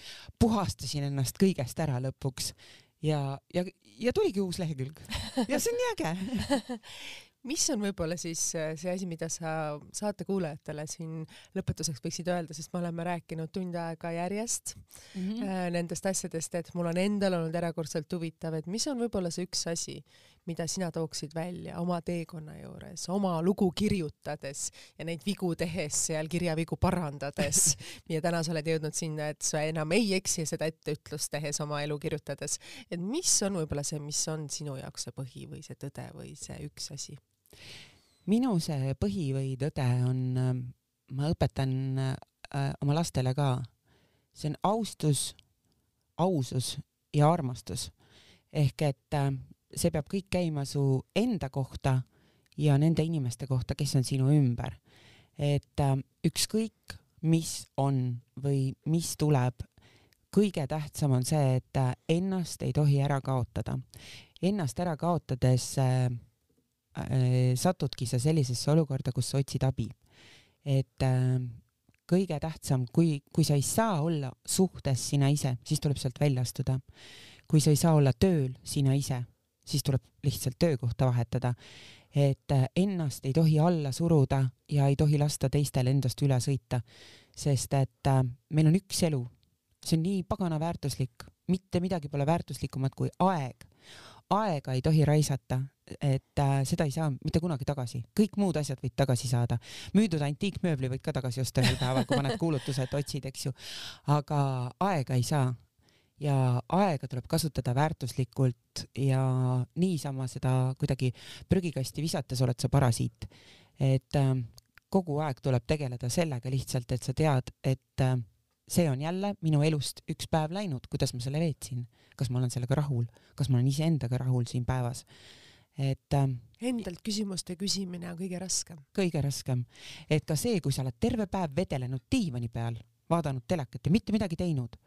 [SPEAKER 2] puhastasin ennast kõigest ära lõpuks. Ja, ja, ja tuligi uus lehekülg. Ja see on nii äge.
[SPEAKER 1] Mis on võib-olla siis äh, see asi, mida sa saatekuulajatele siin lõpetuseks võiksid öelda, sest me oleme rääkinud tund aega järjest mm -hmm. nendest asjadest, et mul on endal olnud erakordselt huvitav, et mis on võib-olla see üks asi, mida sina tooksid välja oma teekonna juures, oma lugu kirjutades ja neid vigu tehes seal, kirjavigu parandades ja täna sa oled jõudnud sinna, et sa enam ei eksi seda etteütlust tehes oma elu kirjutades. et mis on võib-olla see, mis on sinu jaoks see põhi või see tõde või see üks asi?
[SPEAKER 2] minu see põhi või tõde on, ma õpetan äh, oma lastele ka, see on austus, ausus ja armastus ehk et äh, see peab kõik käima su enda kohta ja nende inimeste kohta, kes on sinu ümber. et äh, ükskõik, mis on või mis tuleb, kõige tähtsam on see, et äh, ennast ei tohi ära kaotada. Ennast ära kaotades äh, äh, satudki sa sellisesse olukorda, kus sa otsid abi. et äh, kõige tähtsam, kui, kui sa ei saa olla suhtes sina ise, siis tuleb sealt välja astuda. kui sa ei saa olla tööl sina ise, siis tuleb lihtsalt töökohta vahetada. et äh, ennast ei tohi alla suruda ja ei tohi lasta teistel endast üle sõita, sest et äh, meil on üks elu, see on nii pagana väärtuslik, mitte midagi pole väärtuslikumat kui aeg. aega ei tohi raisata, et äh, seda ei saa mitte kunagi tagasi, kõik muud asjad võid tagasi saada. müüdud antiikmööbli võid ka tagasi osta ühel päeval, kui paned kuulutused, otsid, eks ju. aga aega ei saa ja aega tuleb kasutada väärtuslikult ja niisama seda kuidagi prügikasti visates oled sa parasiit. et äh, kogu aeg tuleb tegeleda sellega lihtsalt, et sa tead, et äh, see on jälle minu elust üks päev läinud, kuidas ma selle veetsin, kas ma olen sellega rahul, kas ma olen iseendaga rahul siin päevas, et äh,
[SPEAKER 1] Endalt küsimuste küsimine on kõige raskem.
[SPEAKER 2] kõige raskem, et ka see, kui sa oled terve päev vedelenud diivani peal, vaadanud telekat ja mitte midagi teinud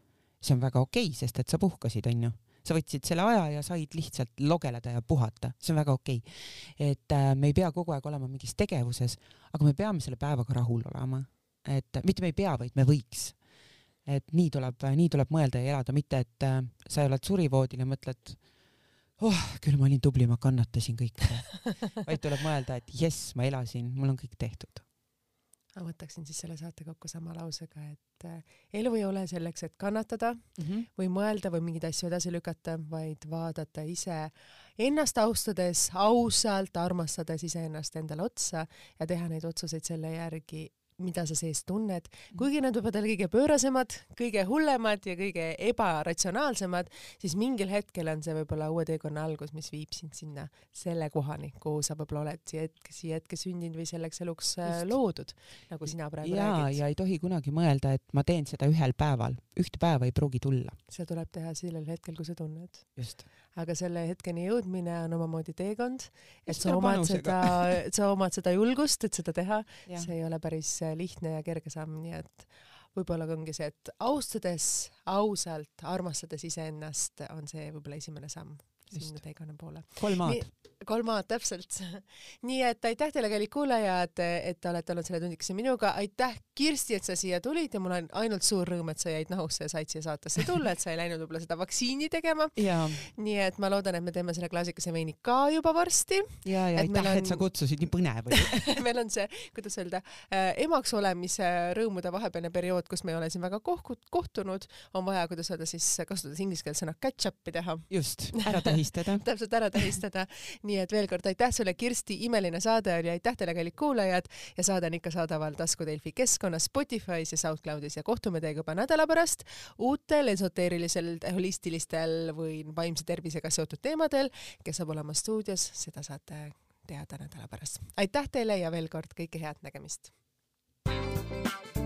[SPEAKER 2] see on väga okei okay,, sest et sa puhkasid, onju sa võtsid selle aja ja said lihtsalt logeleda ja puhata, see on väga okei. Okay.. et äh, me ei pea kogu aeg olema mingis tegevuses, aga me peame selle päevaga rahul olema. et mitte me ei pea, vaid me võiks. et nii tuleb, nii tuleb mõelda ja elada, mitte et äh, sa oled surivoodil ja mõtled, oh, küll ma olin tubli, ma kannatasin kõike vaid tuleb mõelda, et jess, ma elasin, mul on kõik tehtud
[SPEAKER 1] ma võtaksin siis selle saate kokku sama lausega, et äh, elu ei ole selleks, et kannatada mm -hmm. või mõelda või mingeid asju edasi lükata, vaid vaadata ise ennast austades, ausalt armastades iseennast endale otsa ja teha neid otsuseid selle järgi, mida sa sees tunned, kuigi nad võivad olla kõige pöörasemad, kõige hullemad ja kõige ebaratsionaalsemad, siis mingil hetkel on see võib-olla uue teekonna algus, mis viib sind sinna selle kohani, kuhu sa võib-olla oled siia hetke, siia hetke sündinud või selleks eluks äh, Just. loodud, nagu sina praegu
[SPEAKER 2] ja,
[SPEAKER 1] räägid.
[SPEAKER 2] ja ei tohi kunagi mõelda, et ma teen seda ühel päeval, ühte päeva ei pruugi tulla.
[SPEAKER 1] seda tuleb teha sellel hetkel, kui sa tunned.
[SPEAKER 2] just
[SPEAKER 1] aga selle hetkeni jõudmine on omamoodi teekond, et sa omad seda, sa omad seda julgust, et seda teha, see ei ole päris äh, lihtne ja kerge samm, nii et võib-olla ongi see, et austades, ausalt, armastades iseennast, on see võib-olla esimene samm sinna teekonna poole.
[SPEAKER 2] kolm A-d
[SPEAKER 1] kolm A-d täpselt. nii et aitäh teile, kallid kuulajad, et te olete olnud selle tundikese minuga. aitäh, Kirsti, et sa siia tulid ja mul on ainult suur rõõm, et sa jäid nahusse ja said siia saatesse tulla, et sa ei läinud võib-olla seda vaktsiini tegema. nii et ma loodan, et me teeme selle klaasikese veini ka juba varsti.
[SPEAKER 2] ja, ja aitäh, on... et sa kutsusid, nii põnev oli
[SPEAKER 1] meil on see, kuidas öelda äh,, emaks olemise rõõmude vahepealne periood, kus me ei ole siin väga kohtunud, on vaja, kuidas öelda siis, kasutades inglise keelt sõna catch-up'i teha.
[SPEAKER 2] just, ära tähistada
[SPEAKER 1] täpselt ära tähistada nii et veel kord aitäh sulle, Kirsti, imeline saade oli, aitäh teile, kallid kuulajad ja saade on ikka saadaval Tasku Delfi keskkonnas, Spotify's ja SoundCloudis ja kohtume teiega juba nädala pärast uutel esoteerilisel, holistilistel või vaimse tervisega seotud teemadel. kes saab olema stuudios, seda saate teada nädala pärast. aitäh teile ja veel kord kõike head nägemist. thank you